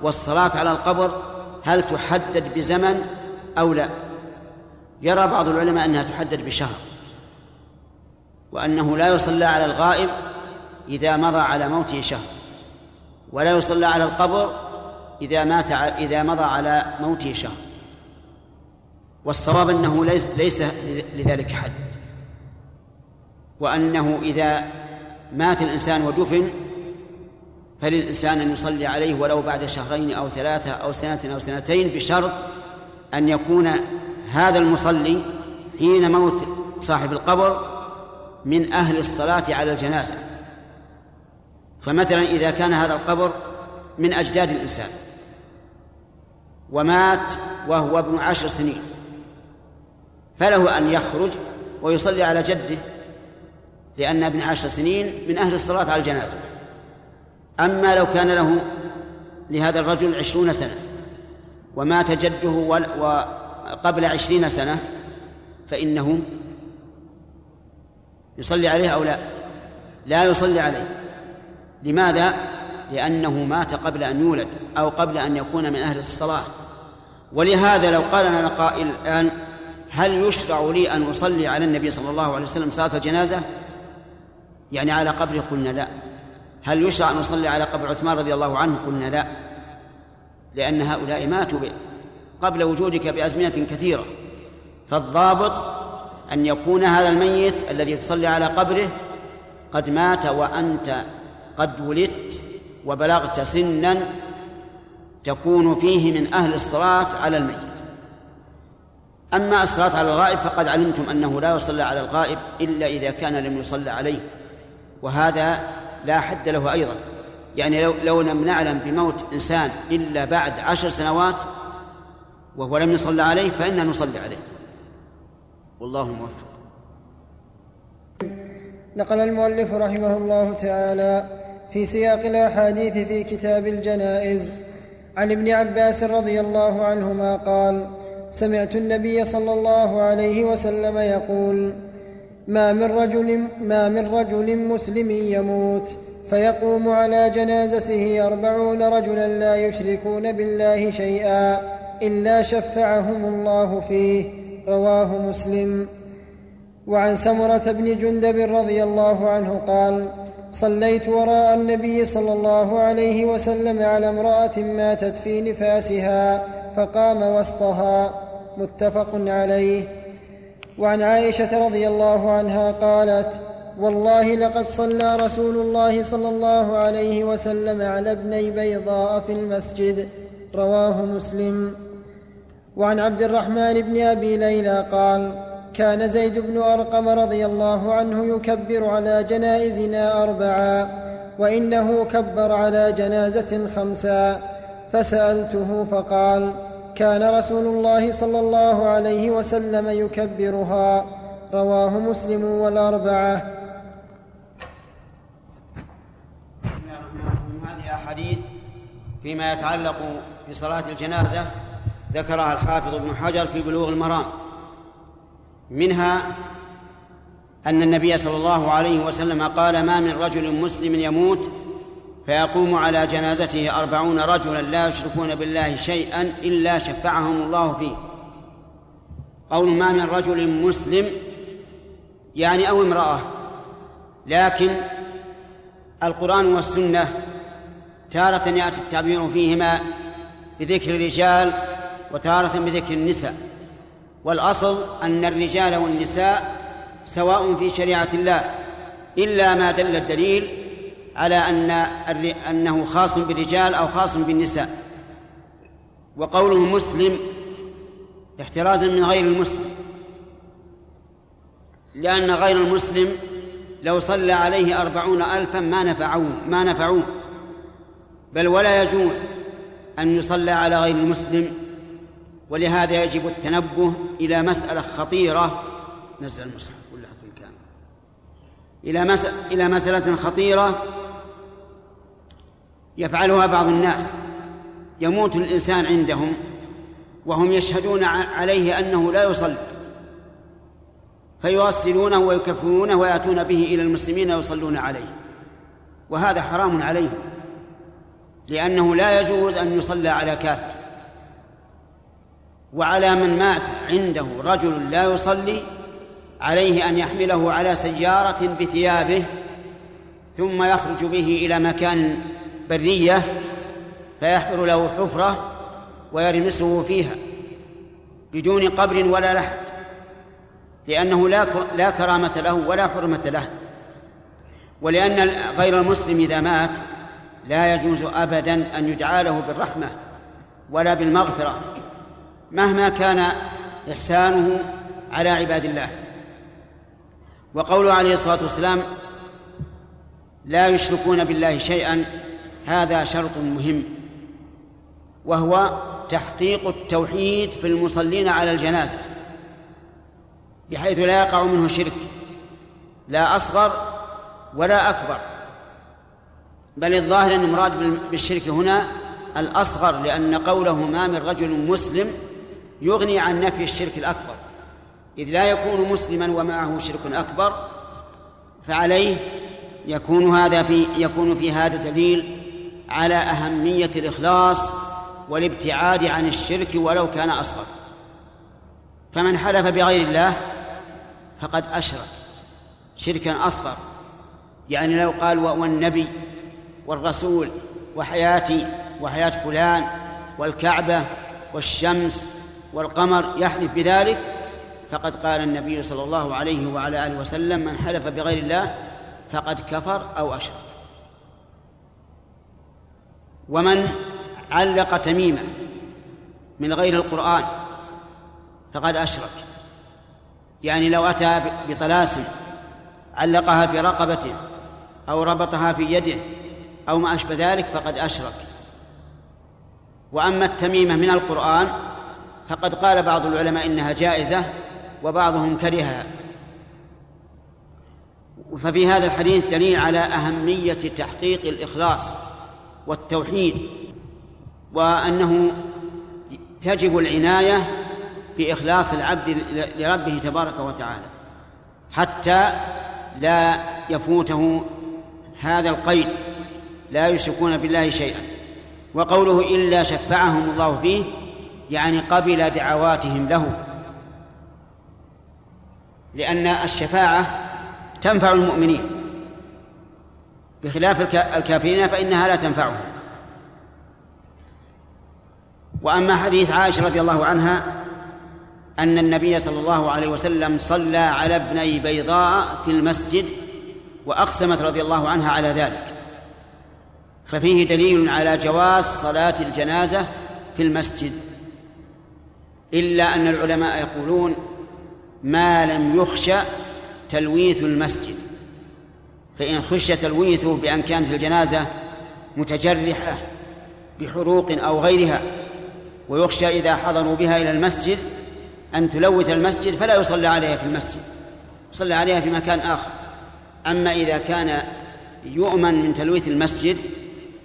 والصلاة على القبر؟ هل تحدد بزمن أو لا؟ يرى بعض العلماء أنها تحدد بشهر وأنه لا يصلى على الغائب إذا مضى على موته شهر ولا يصلى على القبر إذا مات إذا مضى على موته شهر. والصواب أنه ليس ليس لذلك حد. وأنه إذا مات الإنسان ودفن فللإنسان أن يصلي عليه ولو بعد شهرين أو ثلاثة أو سنة أو سنتين بشرط أن يكون هذا المصلي حين موت صاحب القبر من أهل الصلاة على الجنازة. فمثلا إذا كان هذا القبر من أجداد الإنسان. ومات وهو ابن عشر سنين. فله أن يخرج ويصلي على جده لأن ابن عشر سنين من أهل الصلاة على الجنازة. أما لو كان له لهذا الرجل عشرون سنة ومات جده وقبل عشرين سنة فإنه يصلي عليه أو لا؟ لا يصلي عليه. لماذا؟ لأنه مات قبل أن يولد أو قبل أن يكون من أهل الصلاة. ولهذا لو قال لنا قائل الآن هل يشرع لي أن أصلي على النبي صلى الله عليه وسلم صلاة الجنازة؟ يعني على قبره قلنا لا. هل يشرع أن نصلي على قبر عثمان رضي الله عنه؟ قلنا لا. لأن هؤلاء ماتوا قبل وجودك بأزمنة كثيرة فالضابط أن يكون هذا الميت الذي تصلي على قبره قد مات وأنت قد ولدت وبلغت سنا تكون فيه من أهل الصلاة على الميت. أما الصلاة على الغائب فقد علمتم أنه لا يصلى على الغائب إلا إذا كان لم يصلى عليه وهذا لا حد له أيضا. يعني لو, لو لم نعلم بموت إنسان إلا بعد عشر سنوات وهو لم يصلى عليه فإنا نصلي عليه. والله موفق. نقل المؤلف رحمه الله تعالى في سياق الأحاديث في كتاب الجنائز. عن ابن عباس رضي الله عنهما قال سمعت النبي صلى الله عليه وسلم يقول ما من رجل ما من رجل مسلم يموت فيقوم على جنازته أربعون رجلا لا يشركون بالله شيئا. إلا شفعهم الله فيه رواه مسلم. وعن سمرة بن جندب رضي الله عنه قال صليت وراء النبي صلى الله عليه وسلم على امراه ماتت في نفاسها فقام وسطها متفق عليه. وعن عائشه رضي الله عنها قالت والله لقد صلى رسول الله صلى الله عليه وسلم على ابني بيضاء في المسجد رواه مسلم. وعن عبد الرحمن بن أبي ليلى قال كان زيد بن أرقم رضي الله عنه يكبر على جنائزنا أربعا وإنه كبر على جنازة خمسا. فسألته فقال كان رسول الله صلى الله عليه وسلم يكبرها. رواه مسلم والأربعة. هذه أحاديث فيما يتعلق بصلاة الجنازة. ذكرها الحافظ ابن حجر في بلوغ المرام. منها أن النبي صلى الله عليه وسلم قال ما من رجل مسلم يموت فيقوم على جنازته أربعون رجلا لا يشركون بالله شيئا إلا شفعهم الله فيه. قول ما من رجل مسلم يعني أو امرأة. لكن القرآن والسنة تارة يأتي التعبير فيهما بذكر الرجال وتارة بذكر النساء. والأصل أن الرجال والنساء سواء في شريعة الله إلا ما دل الدليل على أن أنه خاص بالرجال أو خاص بالنساء. وقوله مسلم احترازا من غير المسلم. لأن غير المسلم لو صلى عليه أربعون ألفا ما نفعوه ما نفعوه. بل ولا يجوز أن يصلى على غير المسلم ولهذا يجب التنبه إلى مسألة خطيرة. نزل المصحف ولا كامل. إلى. إلى مسألة خطيرة يفعلها بعض الناس. يموت الإنسان عندهم وهم يشهدون عليه أنه لا يصلي. فيوصلونه ويكفرونه ويأتون به إلى المسلمين ويصلون عليه. وهذا حرام عليهم لأنه لا يجوز أن يصلى على كافر. وعلى من مات عنده رجل لا يصلي عليه أن يحمله على سيارة بثيابه ثم يخرج به إلى مكان برية فيحفر له حفرة ويرمسه فيها بدون قبر ولا لحد لأنه لا لا كرامة له ولا حرمة له ولأن غير المسلم إذا مات لا يجوز أبدا أن يدعى له بالرحمة ولا بالمغفرة. مهما كان إحسانه على عباد الله. وقوله عليه الصلاة والسلام لا يشركون بالله شيئا هذا شرط مهم. وهو تحقيق التوحيد في المصلين على الجنازة بحيث لا يقع منه شرك لا أصغر ولا أكبر. بل الظاهر أن المراد بالشرك هنا الأصغر لأن قوله ما من رجل مسلم يغني عن نفي الشرك الأكبر. إذ لا يكون مسلما ومعه شرك أكبر فعليه يكون هذا في يكون في هذا دليل على أهمية الإخلاص والابتعاد عن الشرك ولو كان أصغر. فمن حلف بغير الله فقد أشرك. شركا أصغر يعني لو قال والنبي والرسول وحياتي وحياة فلان والكعبة والشمس والقمر يحلف بذلك فقد قال النبي صلى الله عليه وعلى آله وسلم من حلف بغير الله فقد كفر أو أشرك. ومن علق تميمه من غير القرآن فقد أشرك. يعني لو أتى بطلاسم علقها في رقبته أو ربطها في يده أو ما أشبه ذلك فقد أشرك. وأما التميمة من القرآن فقد قال بعض العلماء إنها جائزة وبعضهم كرهها. ففي هذا الحديث دليل على أهمية تحقيق الإخلاص والتوحيد وأنه تجب العناية بإخلاص العبد لربه تبارك وتعالى حتى لا يفوته هذا القيد لا يشركون بالله شيئا. وقوله إلا شفعهم الله فيه يعني قبل دعواتهم له. لأن الشفاعة تنفع المؤمنين. بخلاف الكافرين فإنها لا تنفعهم. وأما حديث عائشة رضي الله عنها أن النبي صلى الله عليه وسلم صلى على ابني بيضاء في المسجد وأقسمت رضي الله عنها على ذلك. ففيه دليل على جواز صلاة الجنازة في المسجد. إلا أن العلماء يقولون ما لم يخشى تلويث المسجد. فإن خشي تلويثه بأن كانت الجنازة متجرحة بحروق أو غيرها ويخشى إذا حضروا بها إلى المسجد أن تلوث المسجد فلا يصلى عليها في المسجد يصلى عليها في مكان آخر. أما إذا كان يؤمن من تلويث المسجد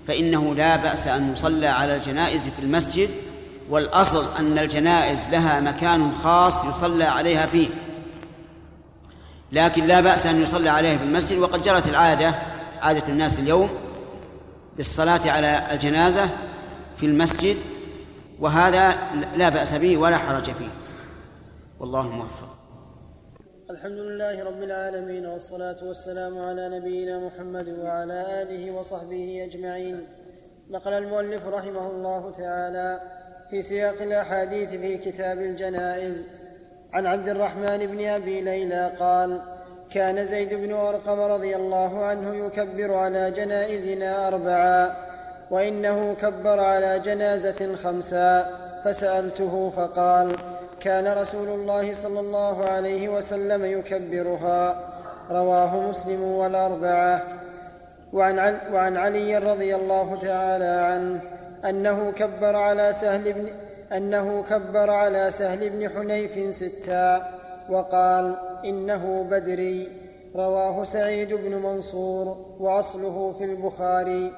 فإنه لا بأس أن يصلى على الجنائز في المسجد والأصل أن الجنائز لها مكان خاص يصلى عليها فيه. لكن لا بأس أن يصلى عليها في المسجد وقد جرت العادة عادة الناس اليوم بالصلاة على الجنازة في المسجد وهذا لا بأس به ولا حرج فيه. والله موفق. الحمد لله رب العالمين والصلاة والسلام على نبينا محمد وعلى آله وصحبه أجمعين. نقل المؤلف رحمه الله تعالى في سياق الأحاديث في كتاب الجنائز. عن عبد الرحمن بن أبي ليلى قال كان زيد بن أرقم رضي الله عنه يكبر على جنائزنا أربعا وإنه كبر على جنازة خمسا فسألته فقال كان رسول الله صلى الله عليه وسلم يكبرها. رواه مسلم والأربعة. وعن, وعن علي رضي الله تعالى عنه. أنه كبر على سهل بن أنه كبر على سهل بن حنيف ستا وقال إنه بدري. رواه سعيد بن منصور وأصله في البخاري.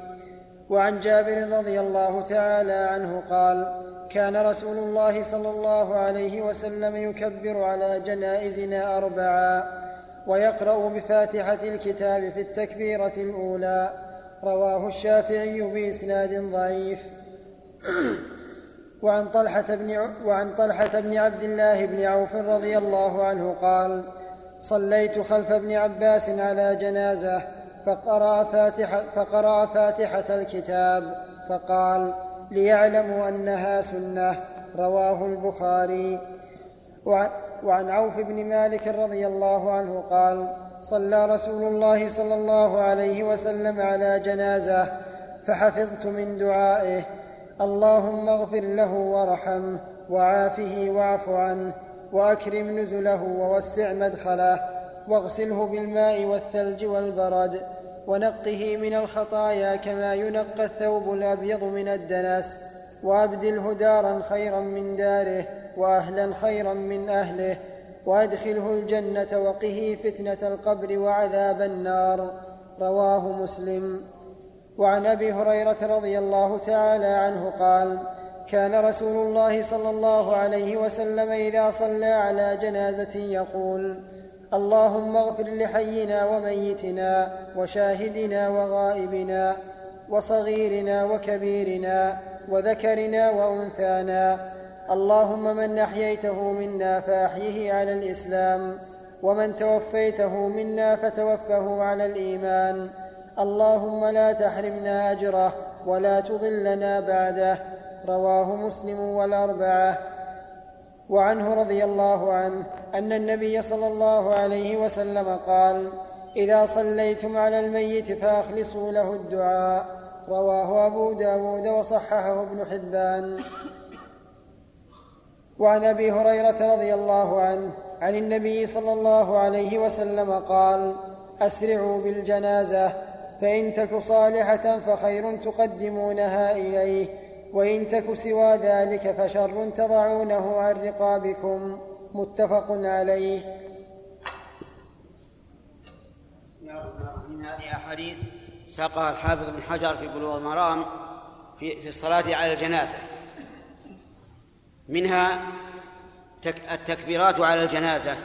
وعن جابر رضي الله تعالى عنه قال كان رسول الله صلى الله عليه وسلم يكبر على جنائزنا أربعا ويقرأ بفاتحة الكتاب في التكبيرة الأولى. رواه الشافعي بإسناد ضعيف. وعن طلحة بن وعن طلحة بن عبد الله بن عوف رضي الله عنه قال: صليت خلف ابن عباس على جنازة فقرأ فاتحة, فقرأ فاتحة الكتاب فقال: ليعلموا أنها سنة رواه البخاري. وعن عوف بن مالك رضي الله عنه قال صلى رسول الله صلى الله عليه وسلم على جنازة فحفظت من دعائه اللهم اغفر له وارحمه وعافه واعف عنه وأكرم نزله ووسع مدخله واغسله بالماء والثلج والبرد ونقه من الخطايا كما ينقى الثوب الأبيض من الدنس وأبدله دارا خيرا من داره وأهلا خيرا من أهله وأدخله الجنة وقه فتنة القبر وعذاب النار. رواه مسلم. وعن أبي هريرة رضي الله تعالى عنه قال كان رسول الله صلى الله عليه وسلم إذا صلى على جنازة يقول اللهم اغفر لحينا وميتنا وشاهدنا وغائبنا وصغيرنا وكبيرنا وذكرنا وأنثانا اللهم من أحييته منا فأحيه على الإسلام ومن توفيته منا فتوفه على الإيمان اللهم لا تحرمنا أجره ولا تضلنا بعده. رواه مسلم والأربعة. وعنه رضي الله عنه أن النبي صلى الله عليه وسلم قال إذا صليتم على الميت فأخلصوا له الدعاء. رواه أبو داود وصححه ابن حبان. وعن أبي هريرة رضي الله عنه عن النبي صلى الله عليه وسلم قال أسرعوا بالجنازة. فإن تك صالحة فخير تقدمونها إليه وإن تك سوى ذلك فشر تضعونه عن رقابكم. متفق عليه. من هذه أحاديث ساقها الحافظ بن حجر في بلوغ المرام في, في الصلاة على الجنازة. منها التكبيرات على الجنازة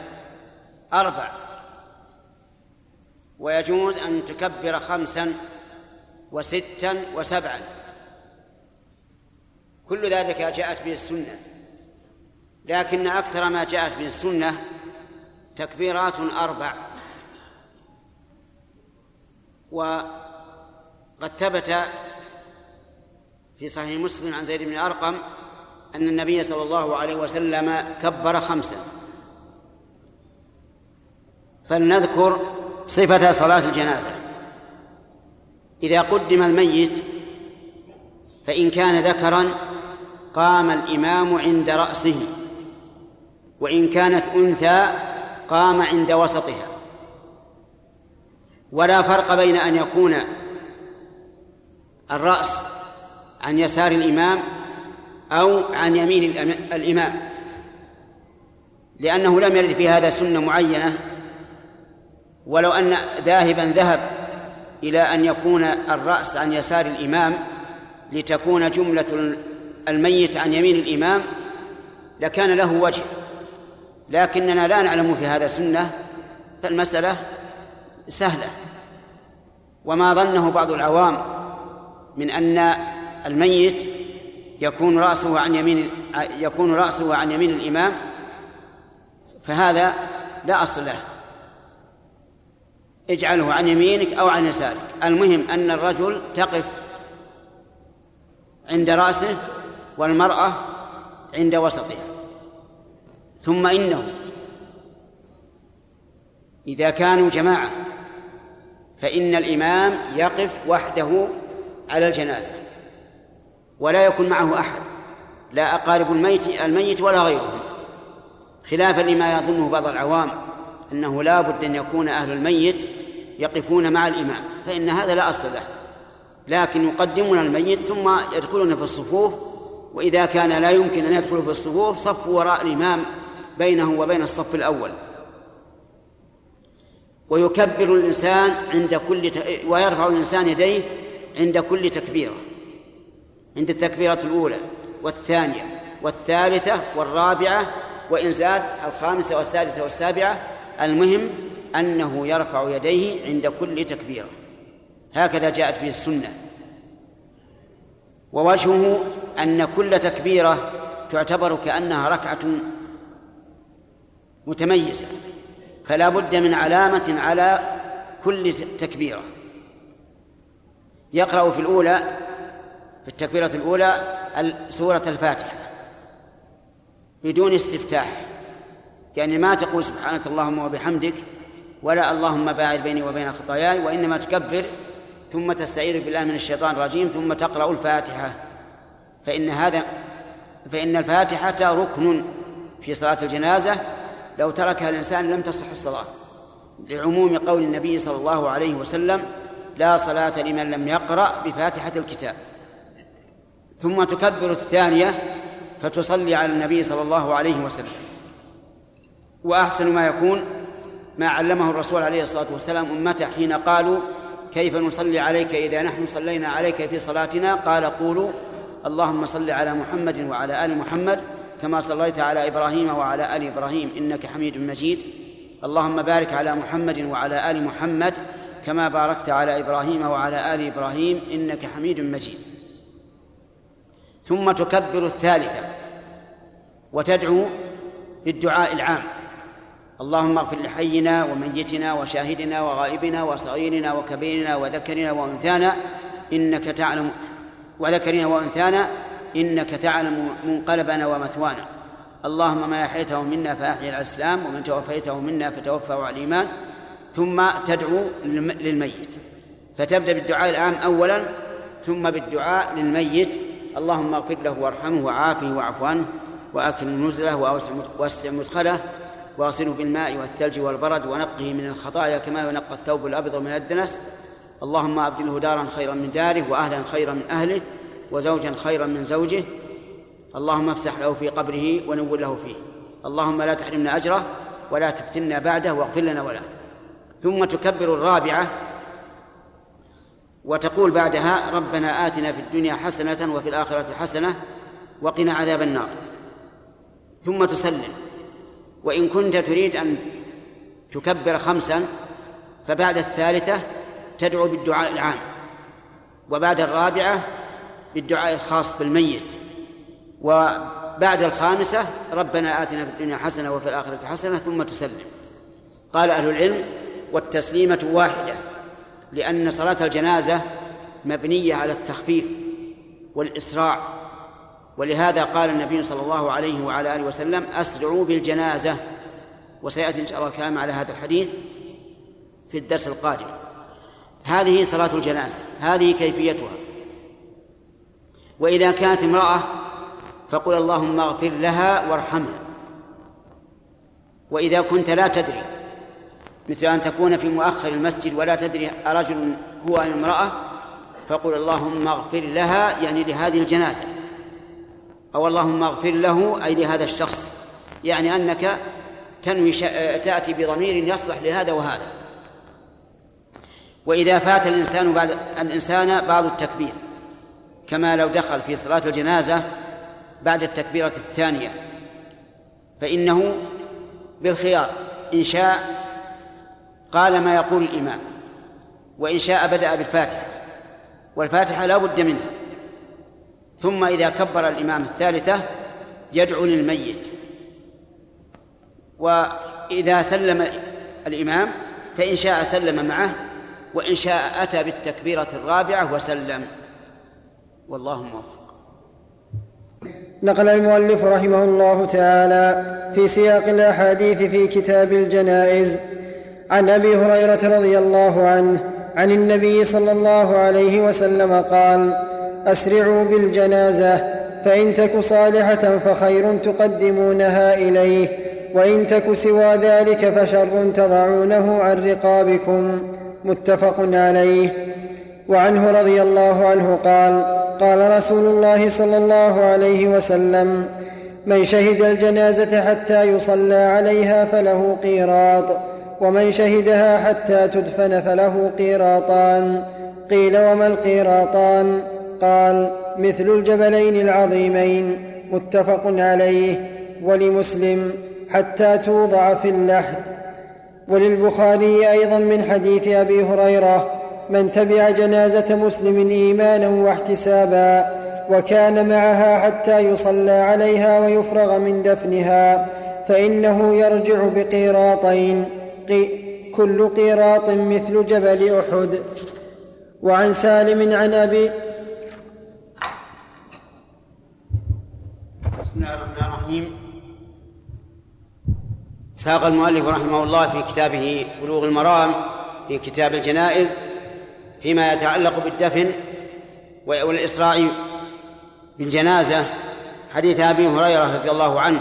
أربع. ويجوز أن تكبر خمسا وستا وسبعا. كل ذلك جاءت به السنة. لكن أكثر ما جاءت به السنة تكبيرات أربع. قد ثبت في صحيح مسلم عن زيد بن أرقم أن النبي صلى الله عليه وسلم كبر خمسا. فلنذكر صفة صلاة الجنازة. إذا قدم الميت فإن كان ذكرا قام الإمام عند رأسه. وإن كانت أنثى قام عند وسطها. ولا فرق بين أن يكون الرأس عن يسار الإمام أو عن يمين الإمام لأنه لم يرد في هذا سنة معينة. ولو أن ذاهبا ذهب إلى أن يكون الرأس عن يسار الإمام لتكون جملة الميت عن يمين الإمام لكان له وجه. لكننا لا نعلم في هذا سنة فالمسألة سهلة. وما ظنه بعض العوام من أن الميت يكون رأسه عن يمين يكون رأسه عن يمين الإمام فهذا لا أصل له. اجعله عن يمينك أو عن يسارك. المهم أن الرجل تقف عند رأسه والمرأة عند وسطها. ثم إنه إذا كانوا جماعة فإن الإمام يقف وحده على الجنازة ولا يكون معه أحد لا أقارب الميت الميت ولا غيرهم خلافا لما يظنه بعض العوام. أنه لا بد أن يكون أهل الميت يقفون مع الإمام فإن هذا لا أصل له. لكن يقدمون الميت ثم يدخلون في الصفوف وإذا كان لا يمكن أن يدخلوا في الصفوف صفوا وراء الإمام بينه وبين الصف الأول. ويكبر الإنسان عند كل ت... ويرفع الإنسان يديه عند كل تكبيرة عند التكبيرة الأولى والثانية والثالثة والرابعة وإن زاد الخامسة والسادسة والسابعة المهم أنه يرفع يديه عند كل تكبيرة. هكذا جاءت به السنة. ووجهه أن كل تكبيرة تعتبر كأنها ركعة متميزة. فلا بد من علامة على كل تكبيرة. يقرأ في الأولى في التكبيرة الأولى سورة الفاتحة بدون استفتاح. يعني ما تقول سبحانك اللهم وبحمدك ولا اللهم باعد بيني وبين خطاياي وإنما تكبر ثم تستعيذ بالله من الشيطان الرجيم ثم تقرأ الفاتحة. فإن هذا فإن الفاتحة ركن في صلاة الجنازة. لو تركها الإنسان لم تصح الصلاة. لعموم قول النبي صلى الله عليه وسلم لا صلاة لمن لم يقرأ بفاتحة الكتاب. ثم تكبر الثانية فتصلي على النبي صلى الله عليه وسلم. وأحسن ما يكون ما علمه الرسول عليه الصلاة والسلام أمته حين قالوا كيف نصلي عليك إذا نحن صلينا عليك في صلاتنا؟ قال قولوا اللهم صل على محمد وعلى آل محمد كما صليت على إبراهيم وعلى آل إبراهيم إنك حميد مجيد. اللهم بارك على محمد وعلى آل محمد كما باركت على إبراهيم وعلى آل إبراهيم إنك حميد مجيد. ثم تكبر الثالثة وتدعو بالدعاء العام. اللهم اغفر لحينا وميتنا وشاهدنا وغائبنا وصغيرنا وكبيرنا وذكرنا وأنثانا إنك تعلم وذكرنا وأنثانا إنك تعلم منقلبنا ومثوانا. اللهم من أحييته منا فأحيي على الأسلام ومن توفيته منا فتوفه على الإيمان. ثم تدعو للميت. فتبدأ بالدعاء العام اولا ثم بالدعاء للميت. اللهم اغفر له وارحمه وعافه واعف عنه وأكرم نزله وأوسع مدخله. واغسله بالماء والثلج والبرد ونقه من الخطايا كما ينقى الثوب الأبيض من الدنس. اللهم أبدله دارا خيرا من داره واهلا خيرا من أهله وزوجا خيرا من زوجه. اللهم افسح له في قبره ونور له فيه. اللهم لا تحرمنا أجره ولا تفتنا بعده واغفر لنا وله. ثم تكبر الرابعة وتقول بعدها ربنا آتنا في الدنيا حسنة وفي الآخرة حسنة وقنا عذاب النار. ثم تسلم. وإن كنت تريد أن تكبر خمسا فبعد الثالثة تدعو بالدعاء العام وبعد الرابعة بالدعاء الخاص بالميت وبعد الخامسة ربنا آتنا في الدنيا حسنة وفي الآخرة حسنة ثم تسلم. قال أهل العلم والتسليمة واحدة لأن صلاة الجنازة مبنية على التخفيف والإسراع. ولهذا قال النبي صلى الله عليه وعلى آله وسلم أسرعوا بالجنازة. وسيأتي إن شاء الله الكلام على هذا الحديث في الدرس القادم. هذه صلاة الجنازة هذه كيفيتها. وإذا كانت امرأة فقل اللهم اغفر لها وارحمها. وإذا كنت لا تدري مثل أن تكون في مؤخر المسجد ولا تدري أرجل هو أم امرأة فقل اللهم اغفر لها يعني لهذه الجنازة. أو اللهم اغفر له أي لهذا الشخص. يعني أنك تنوي تأتي بضمير يصلح لهذا وهذا. وإذا فات الإنسان بعد الإنسان بعض التكبير كما لو دخل في صلاة الجنازة بعد التكبيرة الثانية. فإنه بالخيار إن شاء قال ما يقول الإمام وإن شاء بدأ بالفاتحة. والفاتحة لا بد منها. ثم إذا كبر الإمام الثالثة يدعو للميت. وإذا سلم الإمام فإن شاء سلم معه وإن شاء أتى بالتكبيرة الرابعة وسلم. والله موفق. نقل المؤلف رحمه الله تعالى في سياق الأحاديث في كتاب الجنائز عن أبي هريرة رضي الله عنه عن النبي صلى الله عليه وسلم قال أسرعوا بالجنازة فإن تك صالحة فخير تقدمونها إليه وإن تك سوى ذلك فشر تضعونه عن رقابكم. متفق عليه. وعنه رضي الله عنه قال قال رسول الله صلى الله عليه وسلم من شهد الجنازة حتى يصلى عليها فله قيراط ومن شهدها حتى تدفن فله قيراطان. قيل وما القيراطان؟ قال مثل الجبلين العظيمين متفق عليه ولمسلم حتى توضع في اللحد. وللبخاري أيضا من حديث أبي هريرة من تبع جنازة مسلم ايمانا واحتسابا وكان معها حتى يصلى عليها ويفرغ من دفنها فإنه يرجع بقيراطين كل قيراط مثل جبل أحد. وعن سالم عن أبي بسم الله الرحمن الرحيم ساق المؤلف رحمه الله في كتابه بلوغ المرام في كتاب الجنائز فيما يتعلق بالدفن والإسراع بالجنازة حديث أبي هريرة رضي الله عنه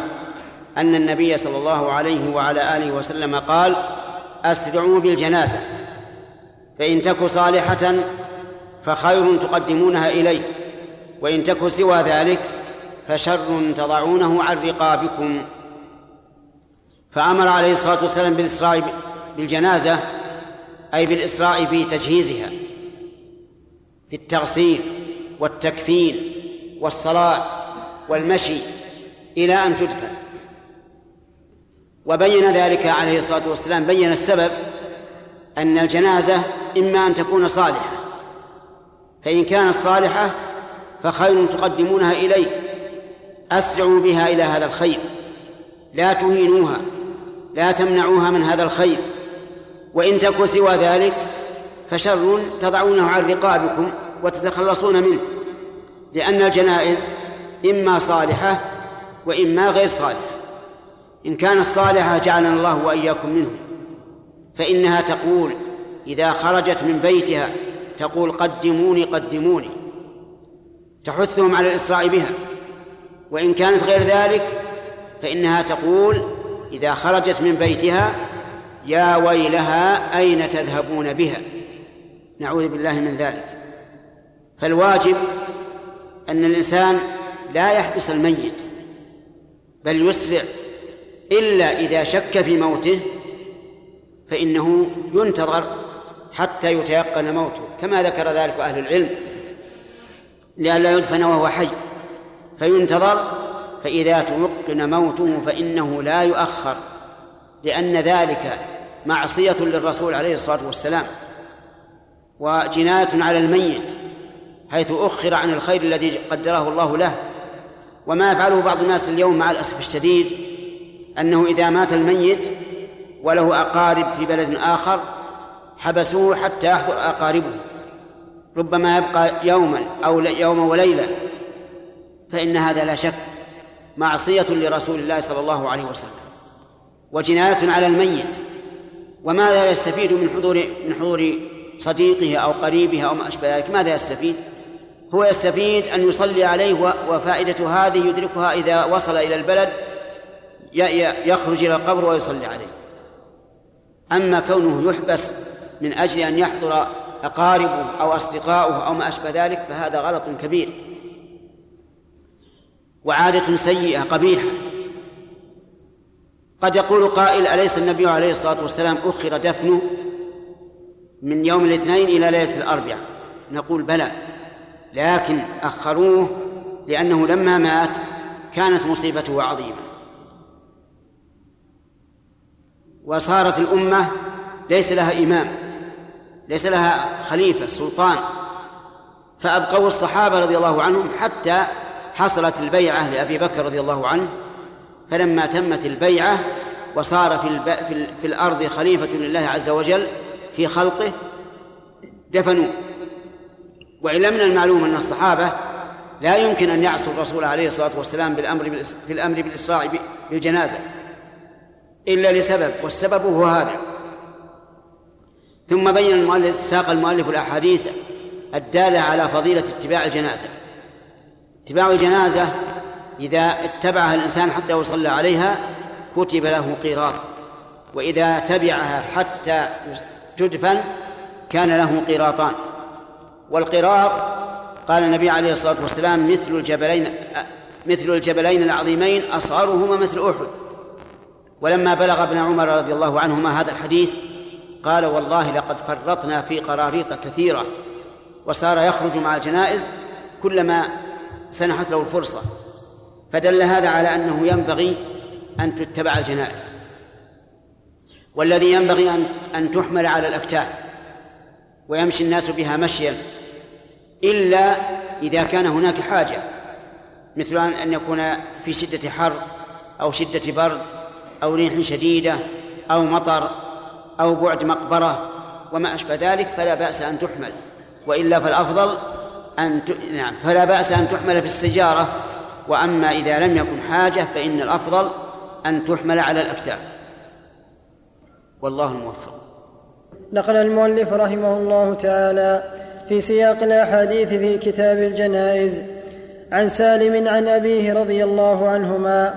أن النبي صلى الله عليه وعلى آله وسلم قال أسرعوا بالجنازة فإن تك صالحة فخير تقدمونها إليه وإن تك سوى ذلك فشر تضعونه عن رقابكم. فأمر عليه الصلاة والسلام بالإسراء بالجنازة أي بالإسراء في تجهيزها في التغسيل والتكفين والصلاة والمشي إلى أن تدفن. وبين ذلك عليه الصلاة والسلام بين السبب أن الجنازة إما أن تكون صالحة فإن كانت صالحة فخير تقدمونها إليه. أسرعوا بها إلى هذا الخير. لا تهينوها لا تمنعوها من هذا الخير. وإن تكن سوى ذلك فشر تضعونه عن رقابكم وتتخلصون منه لأن الجنائز إما صالحة وإما غير صالحة. إن كانت صالحة جعلنا الله وإياكم منهم. فإنها تقول إذا خرجت من بيتها تقول قدموني قدموني. تحثهم على الإسراء بها. وإن كانت غير ذلك فإنها تقول إذا خرجت من بيتها يا ويلها أين تذهبون بها؟ نعوذ بالله من ذلك. فالواجب أن الإنسان لا يحبس الميت بل يسرع إلا إذا شك في موته فإنه ينتظر حتى يتيقن موته كما ذكر ذلك أهل العلم لئلا يدفن وهو حي. فينتظر فإذا توقن موته فإنه لا يؤخر لأن ذلك معصية للرسول عليه الصلاة والسلام وجناية على الميت حيث أخر عن الخير الذي قدره الله له. وما يفعله بعض الناس اليوم مع الأسف الشديد أنه إذا مات الميت وله أقارب في بلد آخر حبسوه حتى يحضر أقاربه ربما يبقى يوما أو يوم وليلة. فإن هذا لا شك معصية لرسول الله صلى الله عليه وسلم وجناية على الميت وماذا يستفيد من حضور من حضور صديقه أو قريبه أو ما أشبه ذلك. ماذا يستفيد؟ هو يستفيد أن يصلي عليه وفائدة هذه يدركها إذا وصل إلى البلد يخرج إلى القبر ويصلي عليه. أما كونه يحبس من أجل أن يحضر أقاربه أو أصدقاؤه أو ما أشبه ذلك فهذا غلط كبير. وعادة سيئة قبيحة. قد يقول قائل أليس النبي عليه الصلاة والسلام أخر دفنه من يوم الاثنين إلى ليلة الأربعاء؟ نقول بلى. لكن أخروه لأنه لما مات كانت مصيبته عظيمة. وصارت الأمة ليس لها إمام ليس لها خليفة سلطان. فأبقوا الصحابة رضي الله عنهم حتى حصلت البيعة لأبي بكر رضي الله عنه فلما تمت البيعة وصار في, الب... في, ال... في الأرض خليفة لله عز وجل في خلقه دفنوه. وإلا من المعلوم أن الصحابة لا يمكن أن يعصوا الرسول عليه الصلاة والسلام بالأمر بالإس... في الأمر بالإسراع بالجنازة. إلا لسبب والسبب هو هذا. ثم بين المؤلف ساق المؤلف الأحاديث الدالة على فضيلة اتباع الجنازة. اتباع الجنازة إذا اتبعها الإنسان حتى يصلى عليها كتب له قيراط وإذا تبعها حتى تدفن كان له قيراطان. والقراط قال النبي عليه الصلاة والسلام مثل الجبلين مثل الجبلين العظيمين أصغرهما مثل أحد. ولما بلغ ابن عمر رضي الله عنهما هذا الحديث قال والله لقد فرطنا في قراريط كثيرة وصار يخرج مع الجنائز كلما سنحت له الفرصة. فدل هذا على أنه ينبغي أن تتبع الجنائز. والذي ينبغي أن أن تحمل على الأكتاف ويمشي الناس بها مشيا إلا إذا كان هناك حاجة مثل أن يكون في شدة حر أو شدة برد أو ريح شديدة أو مطر أو بعد مقبرة وما أشبه ذلك فلا بأس أن تحمل وإلا فالأفضل أن ت... نعم فلا بأس أن تحمل في السجارة وأما إذا لم يكن حاجة فإن الأفضل أن تحمل على الأكتاف. والله الموفق. نقل المؤلف رحمه الله تعالى في سياق الأحاديث في كتاب الجنائز عن سالم عن أبيه رضي الله عنهما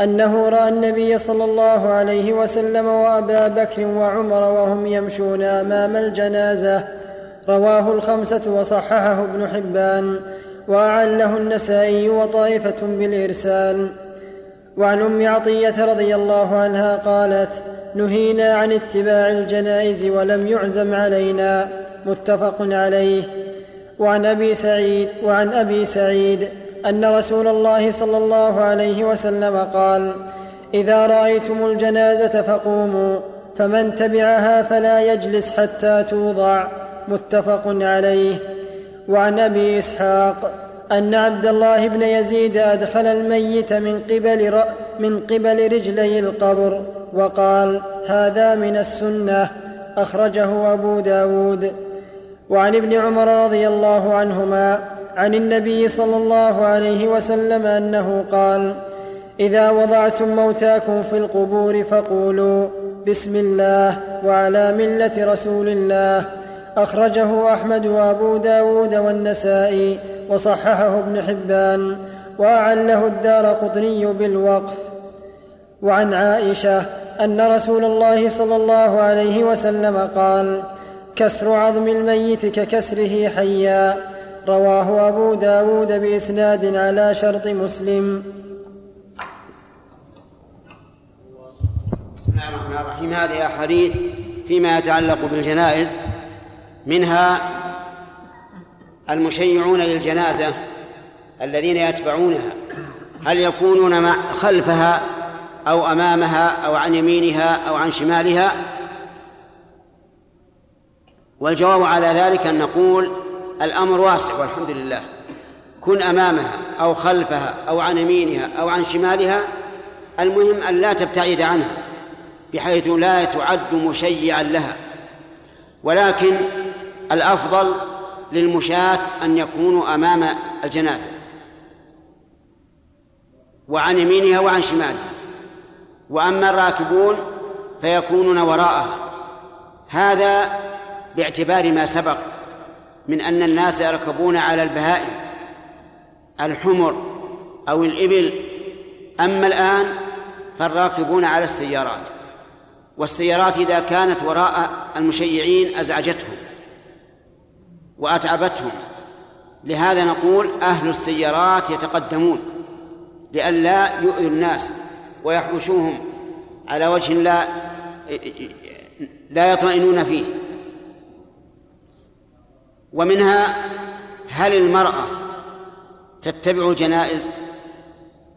أنه رأى النبي صلى الله عليه وسلم وأبا بكر وعمر وهم يمشون أمام الجنازة رواه الخمسة وصححه ابن حبان وأعله النسائي وطائفة بالإرسال. وعن أم عطية رضي الله عنها قالت نهينا عن اتباع الجنائز ولم يعزم علينا. متفق عليه. وعن أبي سعيد وعن أبي سعيد أن رسول الله صلى الله عليه وسلم قال إذا رأيتم الجنازة فقوموا فمن تبعها فلا يجلس حتى توضع. متفق عليه. وعن أبي إسحاق أن عبد الله بن يزيد أدخل الميت من قبل من قبل رجلي القبر وقال هذا من السنة. أخرجه أبو داود. وعن ابن عمر رضي الله عنهما عن النبي صلى الله عليه وسلم أنه قال إذا وضعتم موتاكم في القبور فقولوا بسم الله وعلى ملة رسول الله أخرجه أحمد وأبو داود والنسائي وصححه ابن حبان وأعله الدار قطني بالوقف. وعن عائشة أن رسول الله صلى الله عليه وسلم قال كسر عظم الميت ككسره حيا رواه أبو داود بإسناد على شرط مسلم. بسم الله الرحمن الرحيم. هذه أحاديث فيما يتعلق بالجنائز. منها المشيعون للجنازة الذين يتبعونها. هل يكونون مع خلفها أو أمامها أو عن يمينها أو عن شمالها؟ والجواب على ذلك أن نقول الأمر واسع والحمد لله. كن أمامها أو خلفها أو عن يمينها أو عن شمالها المهم أن لا تبتعد عنها بحيث لا تعد مشيعا لها. ولكن الأفضل للمشاة أن يكونوا أمام الجنازة وعن يمينها وعن شمالها وأما الراكبون فيكونون وراءها. هذا باعتبار ما سبق من أن الناس يركبون على البهائم الحمر أو الإبل. أما الآن فالراكبون على السيارات والسيارات إذا كانت وراء المشيعين أزعجتهم. وأتعبتهم. لهذا نقول أهل السيارات يتقدمون لئلا يؤذوا الناس ويحوشوهم على وجه لا لا يطمئنون فيه. ومنها هل المرأة تتبع الجنائز؟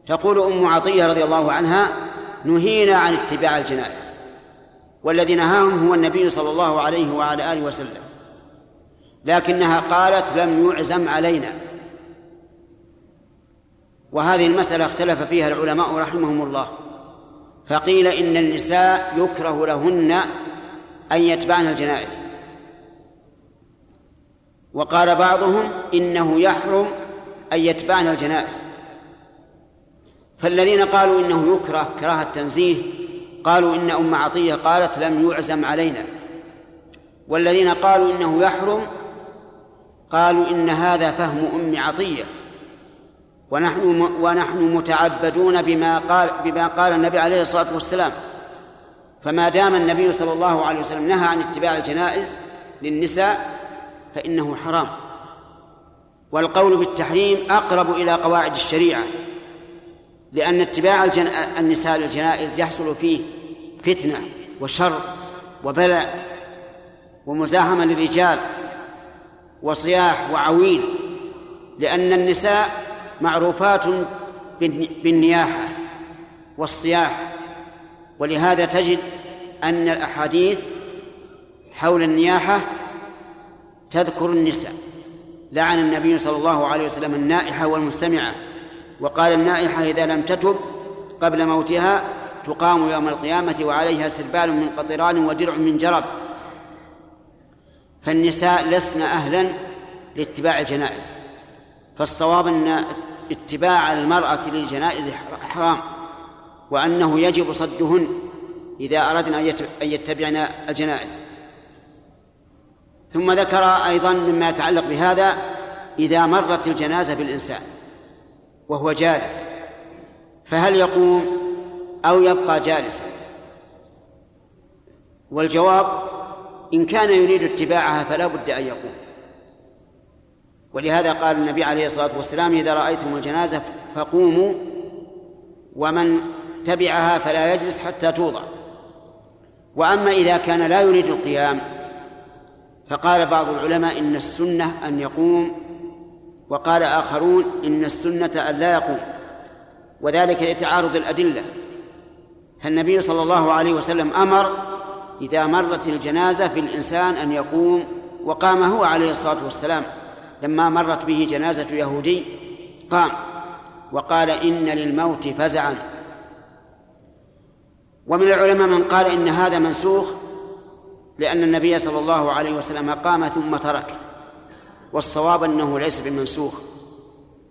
تقول أم عطية رضي الله عنها نهينا عن اتباع الجنائز والذي نهاهم هو النبي صلى الله عليه وعلى آله وسلم. لكنها قالت لم يعزم علينا. وهذه المسألة اختلف فيها العلماء رحمهم الله. فقيل إن النساء يكره لهن أن يتبعن الجنائز. وقال بعضهم إنه يحرم أن يتبعن الجنائز. فالذين قالوا إنه يكره كراهة تنزيه قالوا إن أم عطية قالت لم يعزم علينا. والذين قالوا إنه يحرم قالوا إن هذا فهم أم عطية. ونحن ونحن متعبدون بما قال بما قال النبي عليه الصلاة والسلام. فما دام النبي صلى الله عليه وسلم نهى عن اتباع الجنائز للنساء فإنه حرام. والقول بالتحريم أقرب إلى قواعد الشريعة لأن اتباع الجن... النساء للجنائز يحصل فيه فتنة وشر وبلاء ومزاحمة للرجال وصياح وعويل لأن النساء معروفات بالنياحة والصياح. ولهذا تجد أن الأحاديث حول النياحة تذكر النساء. لعن النبي صلى الله عليه وسلم النائحة والمستمعة وقال النائحة إذا لم تتب قبل موتها تقام يوم القيامة وعليها سربال من قطران ودرع من جرب. فالنساء لسن أهلا لاتباع الجنائز فالصواب أن اتباع المرأة للجنائز حرام وأنه يجب صدهن إذا أردنا أن يتبعن الجنائز. ثم ذكر أيضا مما يتعلق بهذا إذا مرت الجنازة بالإنسان وهو جالس فهل يقوم أو يبقى جالسا؟ والجواب إن كان يريد اتباعها فلا بد أن يقوم. ولهذا قال النبي عليه الصلاة والسلام إذا رأيتم الجنازة فقوموا ومن تبعها فلا يجلس حتى توضع. وأما إذا كان لا يريد القيام فقال بعض العلماء إن السنة أن يقوم وقال آخرون إن السنة أن لا يقوم وذلك لتعارض الأدلة. فالنبي صلى الله عليه وسلم أمر إذا مرت الجنازة في الإنسان أن يقوم وقام هو عليه الصلاة والسلام. لما مرت به جنازة يهودي قام وقال إن للموت فزعا. ومن العلماء من قال إن هذا منسوخ لأن النبي صلى الله عليه وسلم قام ثم ترك. والصواب أنه ليس بمنسوخ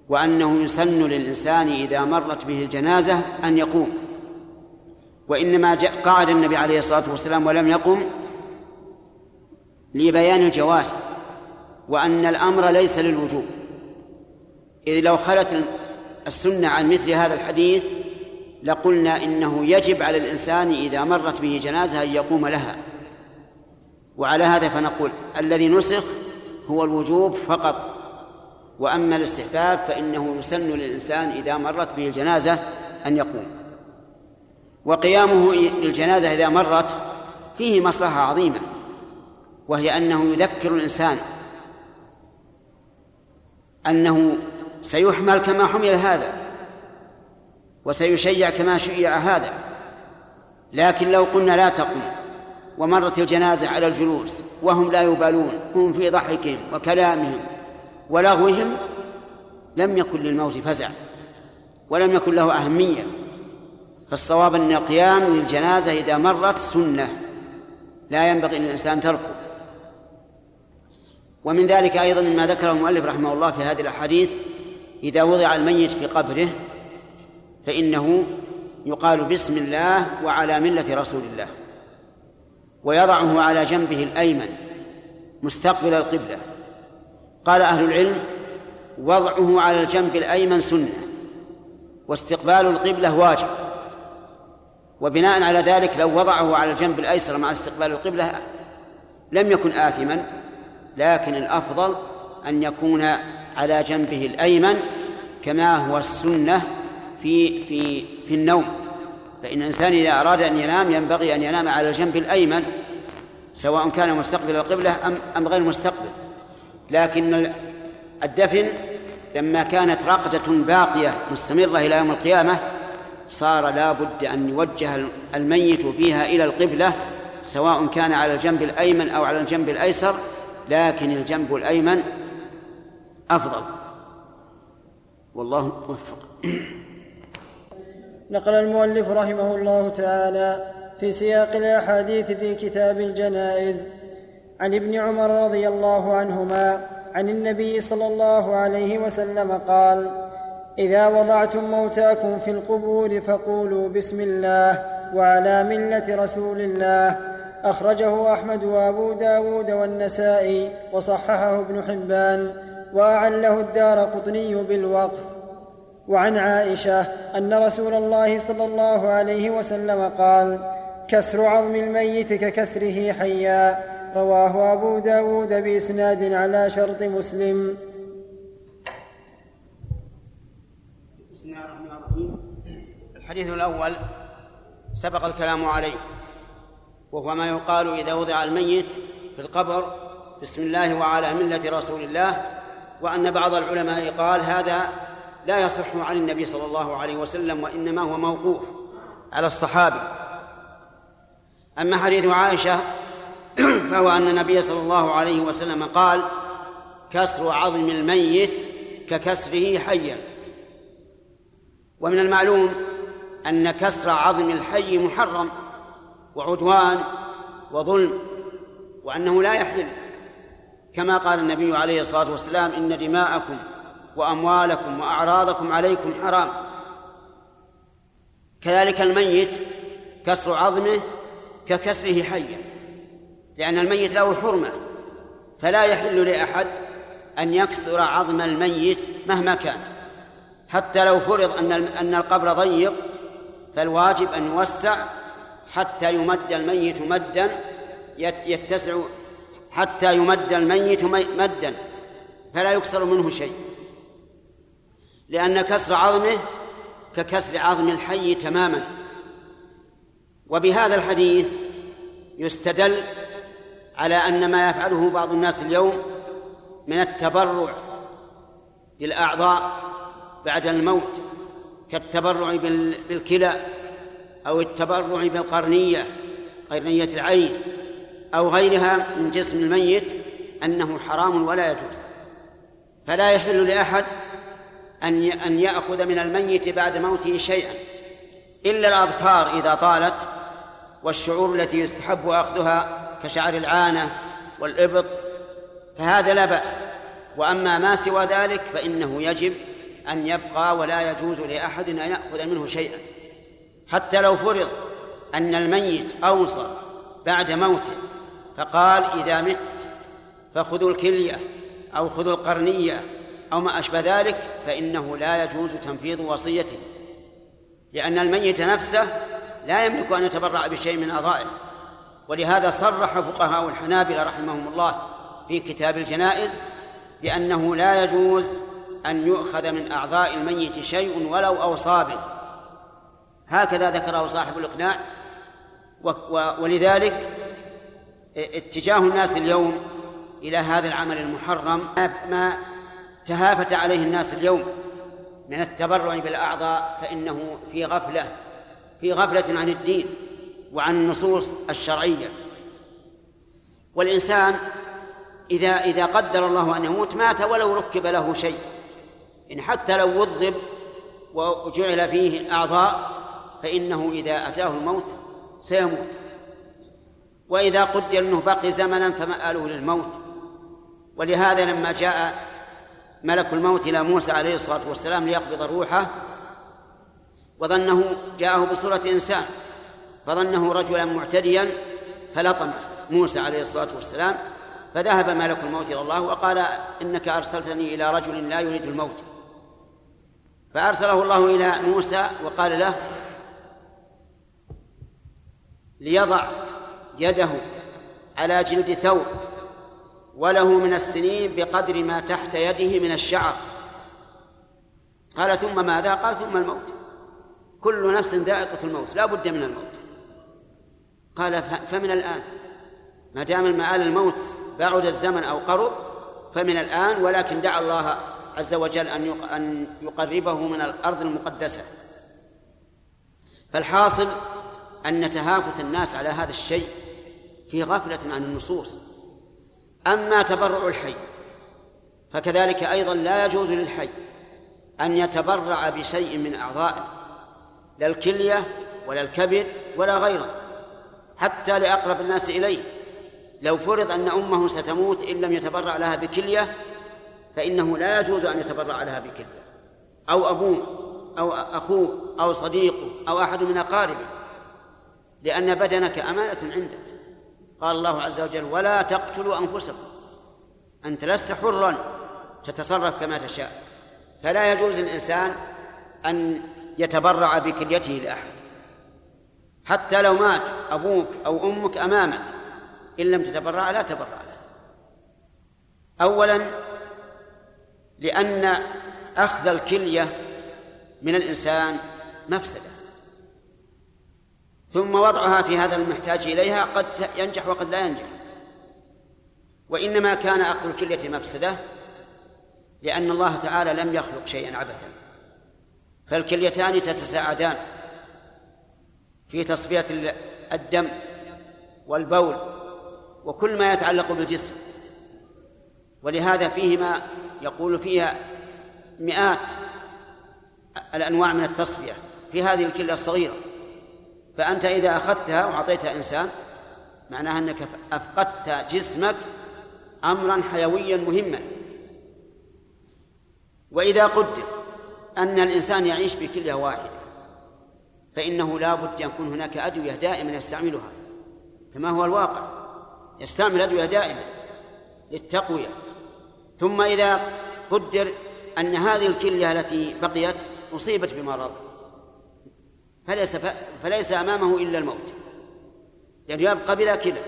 وأنه يسن للإنسان إذا مرت به الجنازة أن يقوم. وإنما قعد النبي عليه الصلاة والسلام ولم يقم لبيان الجواز وأن الأمر ليس للوجوب. إذ لو خلت السنة عن مثل هذا الحديث لقلنا إنه يجب على الإنسان إذا مرت به جنازة أن يقوم لها. وعلى هذا فنقول الذي نسخ هو الوجوب فقط. وأما الاستحباب فإنه يسن للإنسان إذا مرت به الجنازة أن يقوم. وقيامه للجنازة إذا مرت فيه مصلحة عظيمة وهي أنه يذكر الإنسان أنه سيحمل كما حمل هذا وسيشيع كما شيع هذا. لكن لو قلنا لا تقم ومرت الجنازة على الجلوس وهم لا يبالون هم في ضحكهم وكلامهم ولغوهم لم يكن للموت فزع ولم يكن له أهمية. فالصواب أن القيام للجنازة إذا مرت سنة. لا ينبغي للإنسان تركه. ومن ذلك أيضا مما ذكره المؤلف رحمه الله في هذه الأحاديث إذا وضع الميت في قبره فإنه يقال بسم الله وعلى ملة رسول الله ويضعه على جنبه الأيمن مستقبل القبلة. قال أهل العلم وضعه على الجنب الأيمن سنة واستقبال القبلة واجب. وبناء على ذلك لو وضعه على الجنب الأيسر مع استقبال القبلة لم يكن آثما لكن الأفضل أن يكون على جنبه الأيمن كما هو السنة في في في النوم. فإن الإنسان إذا أراد أن ينام ينبغي أن ينام على الجنب الأيمن سواء كان مستقبل القبلة أم أم غير مستقبل. لكن الدفن لما كانت رقدة باقية مستمرة إلى يوم القيامة صار لا بد أن يوجه الميت فيها إلى القبلة سواء كان على الجنب الأيمن أو على الجنب الأيسر لكن الجنب الأيمن أفضل. والله موفق. <coughs> نقل المؤلف رحمه الله تعالى في سياق الأحاديث في كتاب الجنائز عن ابن عمر رضي الله عنهما عن النبي صلى الله عليه وسلم قال إذا وضعتم موتاكم في القبور فقولوا بسم الله وعلى ملة رسول الله. أخرجه أحمد وأبو داود والنسائي وصححه ابن حبان وأعله الدار قطني بالوقف. وعن عائشة أن رسول الله صلى الله عليه وسلم قال كسر عظم الميت ككسره حيا رواه أبو داود بإسناد على شرط مسلم بسم الله الرحمن الرحيم الحديث الأول سبق الكلام عليه وهو ما يقال إذا وضع الميت في القبر بسم الله وعلى ملة رسول الله وأن بعض العلماء قال هذا لا يصح عن النبي صلى الله عليه وسلم وإنما هو موقوف على الصحابي أما حديث عائشة <clears throat> فهو أن النبي صلى الله عليه وسلم قال كسر عظم الميت ككسره حيا. ومن المعلوم أن كسر عظم الحي محرم وعدوان وظلم وأنه لا يحل كما قال النبي عليه الصلاة والسلام إن دماءكم وأموالكم وأعراضكم عليكم حرام. كذلك الميت كسر عظمه ككسره حيا لأن الميت له حرمة فلا يحل لأحد أن يكسر عظم الميت مهما كان. حتى لو فرض أن أن القبر ضيق فالواجب أن يوسع حتى يمد الميت مدا يتسع حتى يمد الميت مدا. فلا يكسر منه شيء. لأن كسر عظمه ككسر عظم الحي تماما. وبهذا الحديث يستدل على أن ما يفعله بعض الناس اليوم من التبرع للأعضاء بعد الموت. كالتبرع بالكلى أو التبرع بالقرنية قرنية العين أو غيرها من جسم الميت أنه حرام ولا يجوز. فلا يحل لأحد أن أن يأخذ من الميت بعد موته شيئا إلا الأظفار إذا طالت والشعور التي يستحب أخذها كشعر العانة والإبط فهذا لا بأس. وأما ما سوى ذلك فإنه يجب أن يبقى ولا يجوز لأحد أن يأخذ منه شيئا. حتى لو فرض أن الميت أوصى بعد موته فقال إذا مت فخذوا الكلية أو خذوا القرنية أو ما أشبه ذلك فإنه لا يجوز تنفيذ وصيته. لأن الميت نفسه لا يملك أن يتبرع بشيء من أعضائه. ولهذا صرح فقهاء الحنابلة رحمهم الله في كتاب الجنائز بأنه لا يجوز أن يؤخذ من أعضاء الميت شيء ولو أوصى به هكذا ذكره صاحب الإقناع. ولذلك اتجاه الناس اليوم إلى هذا العمل المحرم ما تهافت عليه الناس اليوم من التبرع بالأعضاء فإنه في غفلة في غفلة عن الدين وعن النصوص الشرعية. والإنسان إذا إذا قدر الله أن يموت مات ولو ركب له شيء. إن حتى لو وظب وجعل فيه أعضاء فإنه إذا أتاه الموت سيموت. وإذا قدر أنه بقي زمنا فمآله للموت. ولهذا لما جاء ملك الموت إلى موسى عليه الصلاة والسلام ليقبض روحه وظنه جاءه بصورة إنسان فظنه رجلا معتديا فلطمه موسى عليه الصلاة والسلام فذهب ملك الموت إلى الله وقال إنك أرسلتني إلى رجل لا يريد الموت. فأرسله الله إلى موسى وقال له ليضع يده على جلد ثوب وله من السنين بقدر ما تحت يده من الشعر. قال ثم ماذا؟ قال ثم الموت. كل نفس ذائقة الموت لا بد من الموت. قال فمن الآن. ما دام المآل الموت بعد الزمن أو قرب فمن الآن ولكن دعا الله عز وجل أن يقربه من الأرض المقدسة. فالحاصل أن تهافت الناس على هذا الشيء في غفلة عن النصوص. أما تبرع الحي فكذلك أيضا لا يجوز للحي أن يتبرع بشيء من أعضائه لا الكلية ولا الكبد ولا غيره حتى لأقرب الناس إليه. لو فرض أن أمه ستموت إن لم يتبرع لها بكلية فإنه لا يجوز أن يتبرع لها بكلية أو أبوه أو أخوه أو صديقه أو أحد من أقاربه. لأن بدنك أمانة عندك. قال الله عز وجل ولا تقتلوا أنفسكم. أنت لست حرا. تتصرف كما تشاء. فلا يجوز للإنسان أن يتبرع بكليته لأحد. حتى لو مات أبوك أو أمك أمامك إن لم تتبرع لا تبرع له. أولا لأن أخذ الكلية من الإنسان مفسدة. ثم وضعها في هذا المحتاج إليها قد ينجح وقد لا ينجح. وإنما كان أخذ الكلية مفسدة لأن الله تعالى لم يخلق شيئا عبثا. فالكليتان تتساعدان في تصفية الدم والبول وكل ما يتعلق بالجسم. ولهذا فيه ما يقول فيها مئات الأنواع من التصفية في هذه الكلة الصغيرة. فأنت إذا أخذتها وأعطيتها إنسان معناها أنك أفقدت جسمك أمرا حيويا مهما. وإذا قدر أن الإنسان يعيش بكلية واحدة فإنه لا بد أن يكون هناك أدوية دائما يستعملها كما هو الواقع. يستعمل أدوية دائما للتقوية. ثم إذا قدر أن هذه الكلية التي بقيت أصيبت بمرض فليس فليس أمامه إلا الموت. لأنه يعني يبقى بلا كلى.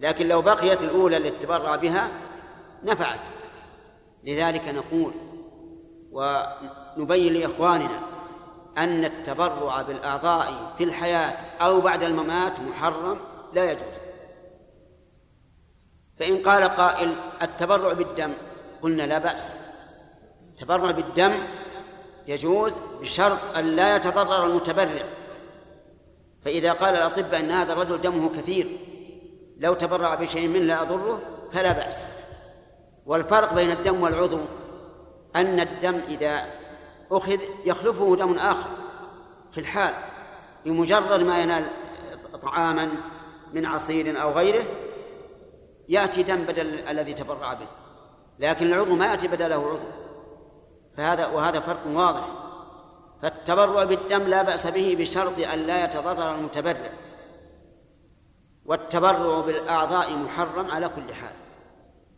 لكن لو بقيت الأولى التي تبرع بها نفعت. لذلك نقول ونبين لإخواننا أن التبرع بالأعضاء في الحياة أو بعد الممات محرم لا يجوز. فإن قال قائل التبرع بالدم قلنا لا بأس. التبرع بالدم يجوز بشرط أن لا يتضرر المتبرع. فإذا قال الأطباء أن هذا الرجل دمه كثير لو تبرع بشيء منه لا يضره فلا بأس. والفرق بين الدم والعضو أن الدم إذا أخذ يخلفه دم آخر في الحال بمجرد ما ينال طعاما من عصير أو غيره يأتي دم بدل الذي تبرع به لكن العضو ما يأتي بدله عضو. فهذا وهذا فرق واضح. فالتبرع بالدم لا بأس به بشرط أن لا يتضرر المتبرع. والتبرع بالأعضاء محرم على كل حال.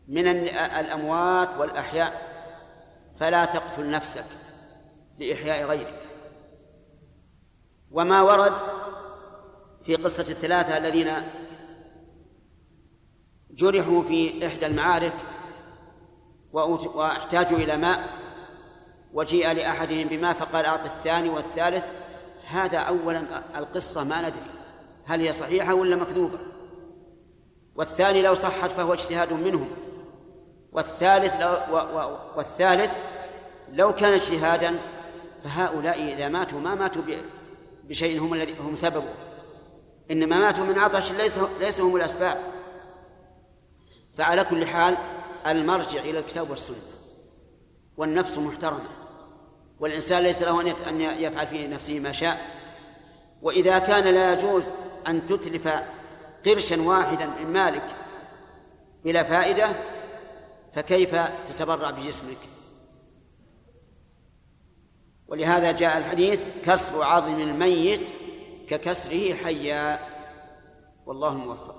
من الأموات والأحياء فلا تقتل نفسك لإحياء غيرك. وما ورد في قصة الثلاثة الذين جرحوا في إحدى المعارك وأحتاجوا إلى ماء وجيء لأحدهم بماء فقال أعط الثاني والثالث. هذا أولا القصة ما ندري هل هي صحيحة ولا مكذوبة؟ والثاني لو صحت فهو اجتهاد منهم. والثالث لو والثالث لو كان اجتهادا فهؤلاء إذا ماتوا ما ماتوا بشيء هم الذي هم سببه. إنما ماتوا من عطش ليس ليس هم الأسباب. فعلى كل حال المرجع إلى الكتاب والسنة والنفس محترمة والإنسان ليس له أن يفعل في نفسه ما شاء. وإذا كان لا يجوز أن تتلف قرشا واحدا من مالك بلا فائدة فكيف تتبرع بجسمك؟ ولهذا جاء الحديث كسر عظم الميت ككسره حيا والله الموفق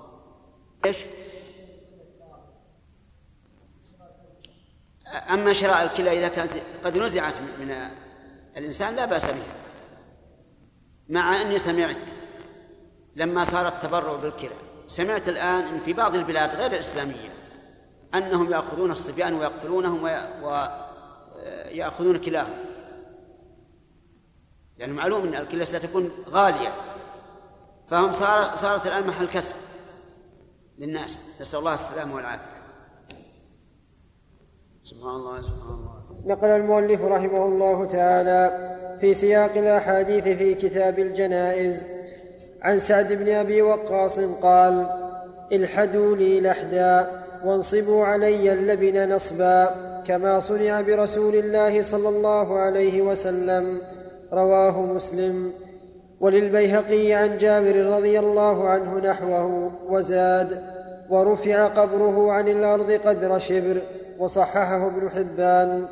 إيش؟ أما شراء الكلى إذا كانت قد نزعت من الإنسان لا بأس بها مع أني سمعت لما صار التبرع بالكلى سمعت الآن أن في بعض البلاد غير الإسلامية أنهم يأخذون الصبيان ويقتلونهم ويأخذون كلاهم. لأن يعني معلوم أن الكلى ستكون غالية فهم صار صارت الآن محل كسب للناس. نسأل الله السلامة والعافية. سبحان الله سبحان الله. نقل المؤلف رحمه الله تعالى في سياق الأحاديث في كتاب الجنائز. عن سعد بن أبي وقاص قال الحدوا لي لحدا وانصبوا علي اللبن نصبا كما صنع برسول الله صلى الله عليه وسلم. رواه مسلم. وللبيهقي عن جابر رضي الله عنه نحوه وزاد ورفع قبره عن الأرض قدر شبر وصححه ابن حبان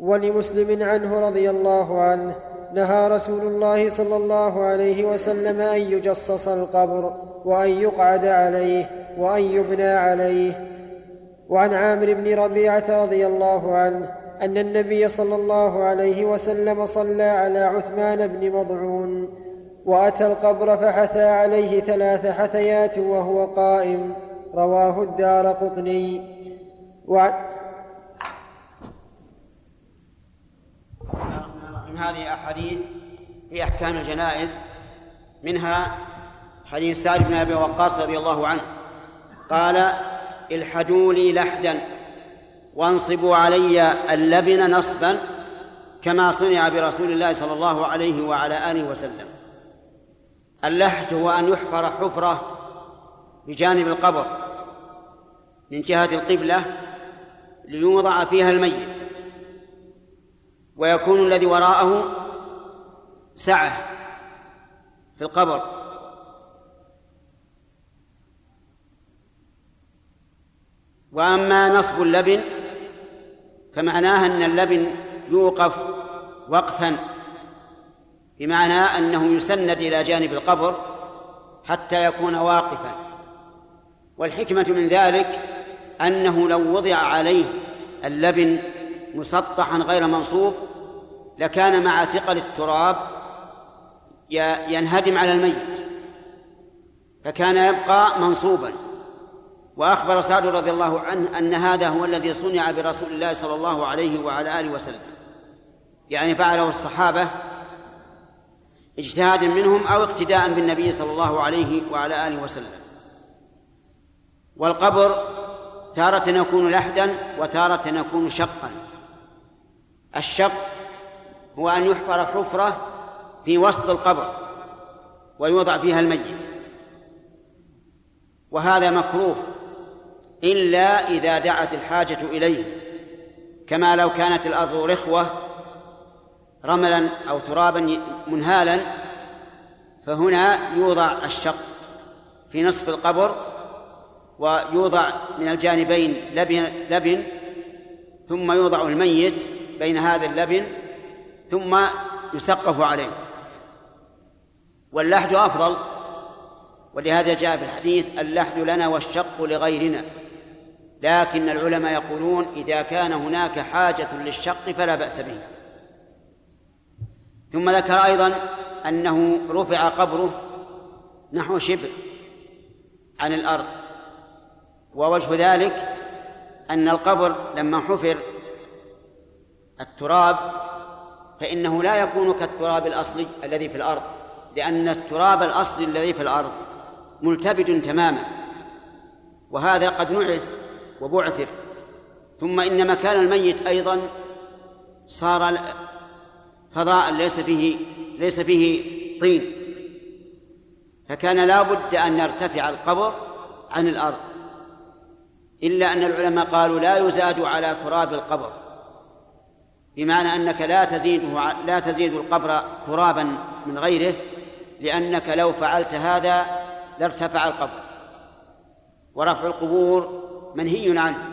ولمسلم عنه رضي الله عنه نهى رسول الله صلى الله عليه وسلم أن يجصص القبر وأن يقعد عليه وأن يبنى عليه. وعن عامر بن ربيعة رضي الله عنه أن النبي صلى الله عليه وسلم صلى على عثمان بن مضعون وأتى القبر فحثى عليه ثلاث حثيات وهو قائم. رواه الدار قطني. وعن هذه أحاديث في أحكام الجنائز منها حديث سعد بن أبي وقاص رضي الله عنه قال الحدوا لي لحدا وانصبوا علي اللبن نصبا كما صنع برسول الله صلى الله عليه وعلى آله وسلم. اللحد هو أن يحفر حفرة بجانب القبر من جهة القبلة ليوضع فيها الميت. ويكون الذي وراءه سعة في القبر. وأما نصب اللبن فمعناه أن اللبن يوقف وقفا بمعنى أنه يسند إلى جانب القبر حتى يكون واقفا. والحكمة من ذلك أنه لو وضع عليه اللبن مسطحا غير منصوب لكان مع ثقل التراب ينهدم على الميت فكان يبقى منصوبا. وأخبر سعد رضي الله عنه أن هذا هو الذي صنع برسول الله صلى الله عليه وعلى آله وسلم. يعني فعله الصحابة اجتهادا منهم أو اقتداء بالنبي صلى الله عليه وعلى آله وسلم. والقبر تارة يكون لحدا وتارة يكون شقا. الشق هو أن يحفر حفرة في وسط القبر ويوضع فيها الميت. وهذا مكروه إلا إذا دعت الحاجة إليه. كما لو كانت الأرض رخوة رملا أو ترابا منهالا فهنا يوضع الشق في نصف القبر ويوضع من الجانبين لبن, لبن ثم يوضع الميت بين هذا اللبن ثم يسقف عليه. واللحد أفضل ولهذا جاء في الحديث اللحد لنا والشق لغيرنا. لكن العلماء يقولون إذا كان هناك حاجة للشق فلا بأس به. ثم ذكر أيضا أنه رفع قبره نحو شبر عن الأرض. ووجه ذلك أن القبر لما حفر التراب فإنه لا يكون كالتراب الأصلي الذي في الأرض لأن التراب الأصلي الذي في الأرض ملتبد تماما وهذا قد نعث وبعثر. ثم إن مكان الميت أيضا صار فضاء ليس فيه ليس فيه طين. فكان لا بد أن يرتفع القبر عن الأرض. إلا أن العلماء قالوا لا يزاد على تراب القبر. بمعنى أنك لا تزيده لا تزيد القبر ترابا من غيره لأنك لو فعلت هذا لارتفع القبر. ورفع القبور منهي عنه.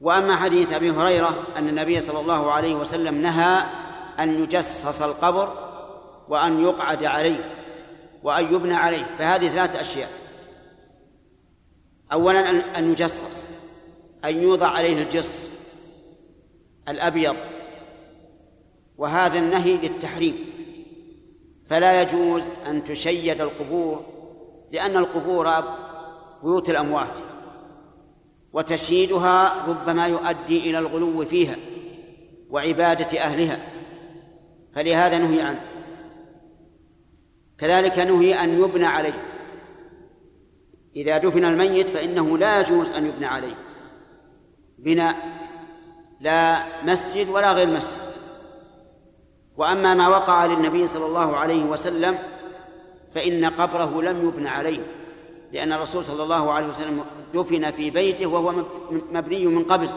وأما حديث أبي هريرة أن النبي صلى الله عليه وسلم نهى أن يجسس القبر وأن يقعد عليه وأن يبنى عليه فهذه ثلاث أشياء. أولا أن يجسس أن يوضع عليه الجص الأبيض وهذا النهي للتحريم. فلا يجوز أن تشيد القبور لأن القبور بيوت الأموات وتشييدها ربما يؤدي إلى الغلو فيها وعبادة أهلها. فلهذا نهي عنه. كذلك نهي أن يبنى عليه. إذا دفن الميت فإنه لا يجوز أن يبنى عليه. بناء لا مسجد ولا غير مسجد. وأما ما وقع للنبي صلى الله عليه وسلم فإن قبره لم يبنى عليه لأن الرسول صلى الله عليه وسلم دفن في بيته وهو مبني من قبل.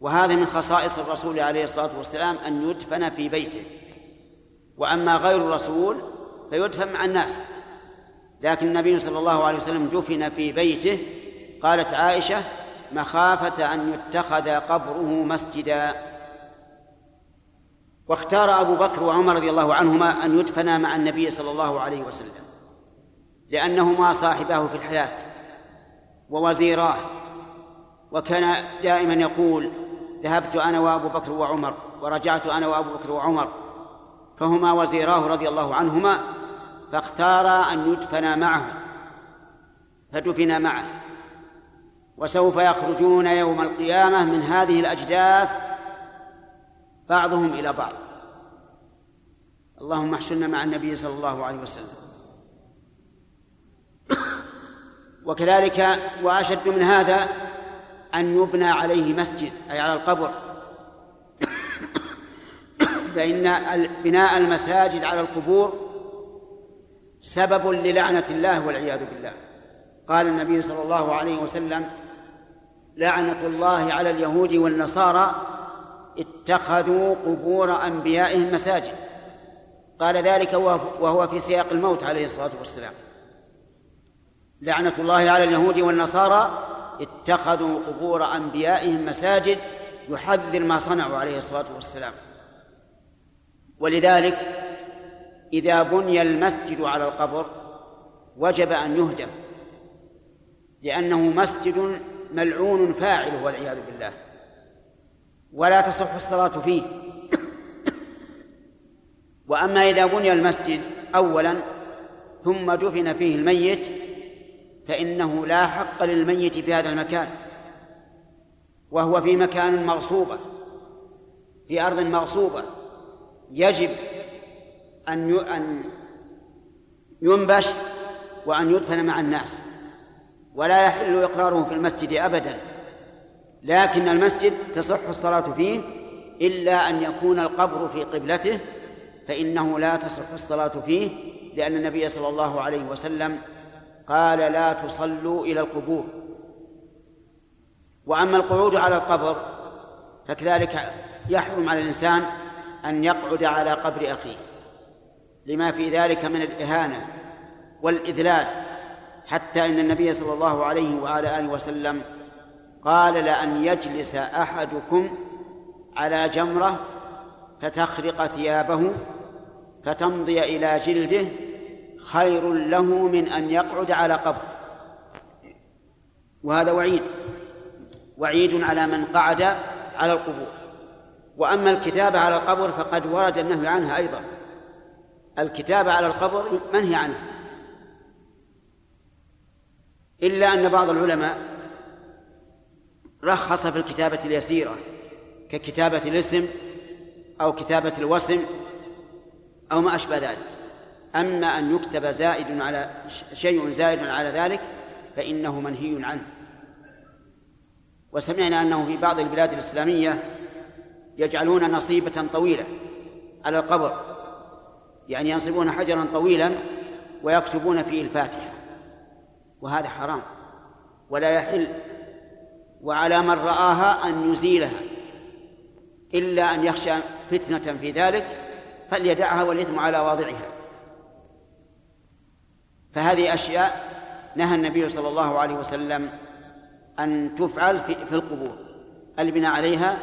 وهذا من خصائص الرسول عليه الصلاة والسلام أن يدفن في بيته. وأما غير الرسول فيدفن مع الناس. لكن النبي صلى الله عليه وسلم دفن في بيته. قالت عائشة مخافة أن يتخذ قبره مسجدا. واختار أبو بكر وعمر رضي الله عنهما أن يدفنا مع النبي صلى الله عليه وسلم لأنهما صاحباه في الحياة ووزيراه. وكان دائما يقول ذهبت أنا وأبو بكر وعمر ورجعت أنا وأبو بكر وعمر. فهما وزيراه رضي الله عنهما فاختارا أن يدفنا معه فدفنا معه. وسوف يخرجون يوم القيامة من هذه الأجداث بعضهم إلى بعض. اللهم احشرنا مع النبي صلى الله عليه وسلم. وكذلك وأشد من هذا أن يبنى عليه مسجد أي على القبر. <coughs> فإن بناء المساجد على القبور سبب للعنة الله والعياذ بالله. قال النبي صلى الله عليه وسلم لعنة الله على اليهود والنصارى اتخذوا قبور أنبيائهم مساجد. قال ذلك وهو في سياق الموت عليه الصلاة والسلام. لعنة الله على اليهود والنصارى اتخذوا قبور أنبيائهم مساجد يحذر ما صنعوا عليه الصلاة والسلام. ولذلك إذا بني المسجد على القبر وجب أن يهدم لأنه مسجد ملعون فاعله والعياذ بالله ولا تصح الصلاة فيه. وأما إذا بني المسجد أولا ثم دفن فيه الميت فإنه لا حق للميت في هذا المكان وهو في مكان مغصوبة في أرض مغصوبة يجب أن أن ينبش وأن يدفن مع الناس. ولا يحل إقراره في المسجد أبدا. لكن المسجد تصح الصلاة فيه إلا أن يكون القبر في قبلته فإنه لا تصح الصلاة فيه لأن النبي صلى الله عليه وسلم قال لا تصلوا إلى القبور. وأما القعود على القبر فكذلك يحرم على الإنسان أن يقعد على قبر أخيه. لما في ذلك من الإهانة والإذلال حتى إن النبي صلى الله عليه وعلى آله وسلم قال لأن يجلس أحدكم على جمرة فتخرق ثيابه فتمضي إلى جلده خير له من أن يقعد على قبر. وهذا وعيد وعيد على من قعد على القبور. وأما الكتابة على القبر فقد ورد النهي عنها أيضا. الكتابة على القبر منهي عنها إلا أن بعض العلماء رخص في الكتابة اليسيرة ككتابة الاسم أو كتابة الوسم أو ما أشبه ذلك. أما أن يكتب زائد على شيء زائد على ذلك فإنه منهي عنه. وسمعنا أنه في بعض البلاد الإسلامية يجعلون نصيبة طويلة على القبر. يعني ينصبون حجرا طويلا ويكتبون فيه الفاتحة. وهذا حرام. ولا يحل. وعلى من رآها أن يزيلها. إلا أن يخشى فتنة في ذلك فليدعها والإثم على واضعها. فهذه أشياء نهى النبي صلى الله عليه وسلم أن تفعل في, القبور. البناء عليها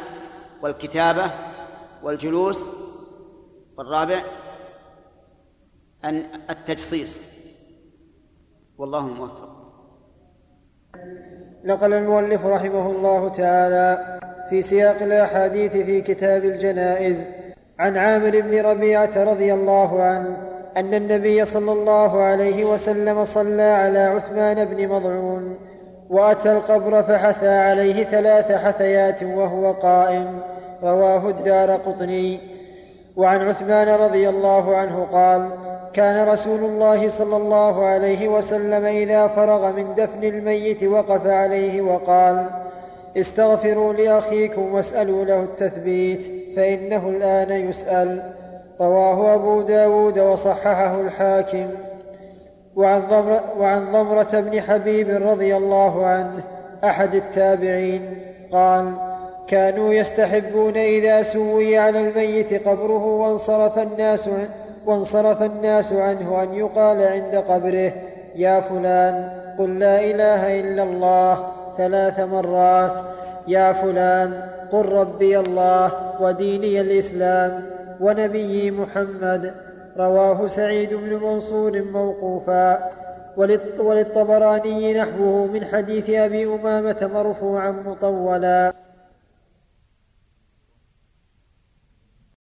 والكتابة والجلوس والرابع أن التجصيص. والله الموفق نقل المؤلف رحمه الله تعالى في سياق الأحاديث في كتاب الجنائز عن عامر بن ربيعة رضي الله عنه أن النبي صلى الله عليه وسلم صلى على عثمان بن مضعون وأتى القبر فحثى عليه ثلاث حثيات وهو قائم. رواه الدار قطني. وعن عثمان رضي الله عنه قال كان رسول الله صلى الله عليه وسلم إذا فرغ من دفن الميت وقف عليه وقال استغفروا لأخيكم واسألوا له التثبيت فإنه الآن يسأل. رواه أبو داود وصححه الحاكم. وعن وعن ضمرة بن حبيب رضي الله عنه أحد التابعين قال كانوا يستحبون إذا سوي على الميت قبره وانصرف الناس وانصرف الناس عنه أن يقال عند قبره يا فلان قل لا إله إلا الله ثلاث مرات يا فلان قل ربي الله وديني الإسلام ونبيي محمد. رواه سعيد بن منصور موقوفا. وللطبراني نحوه من حديث أبي أمامة مرفوعا مطولا.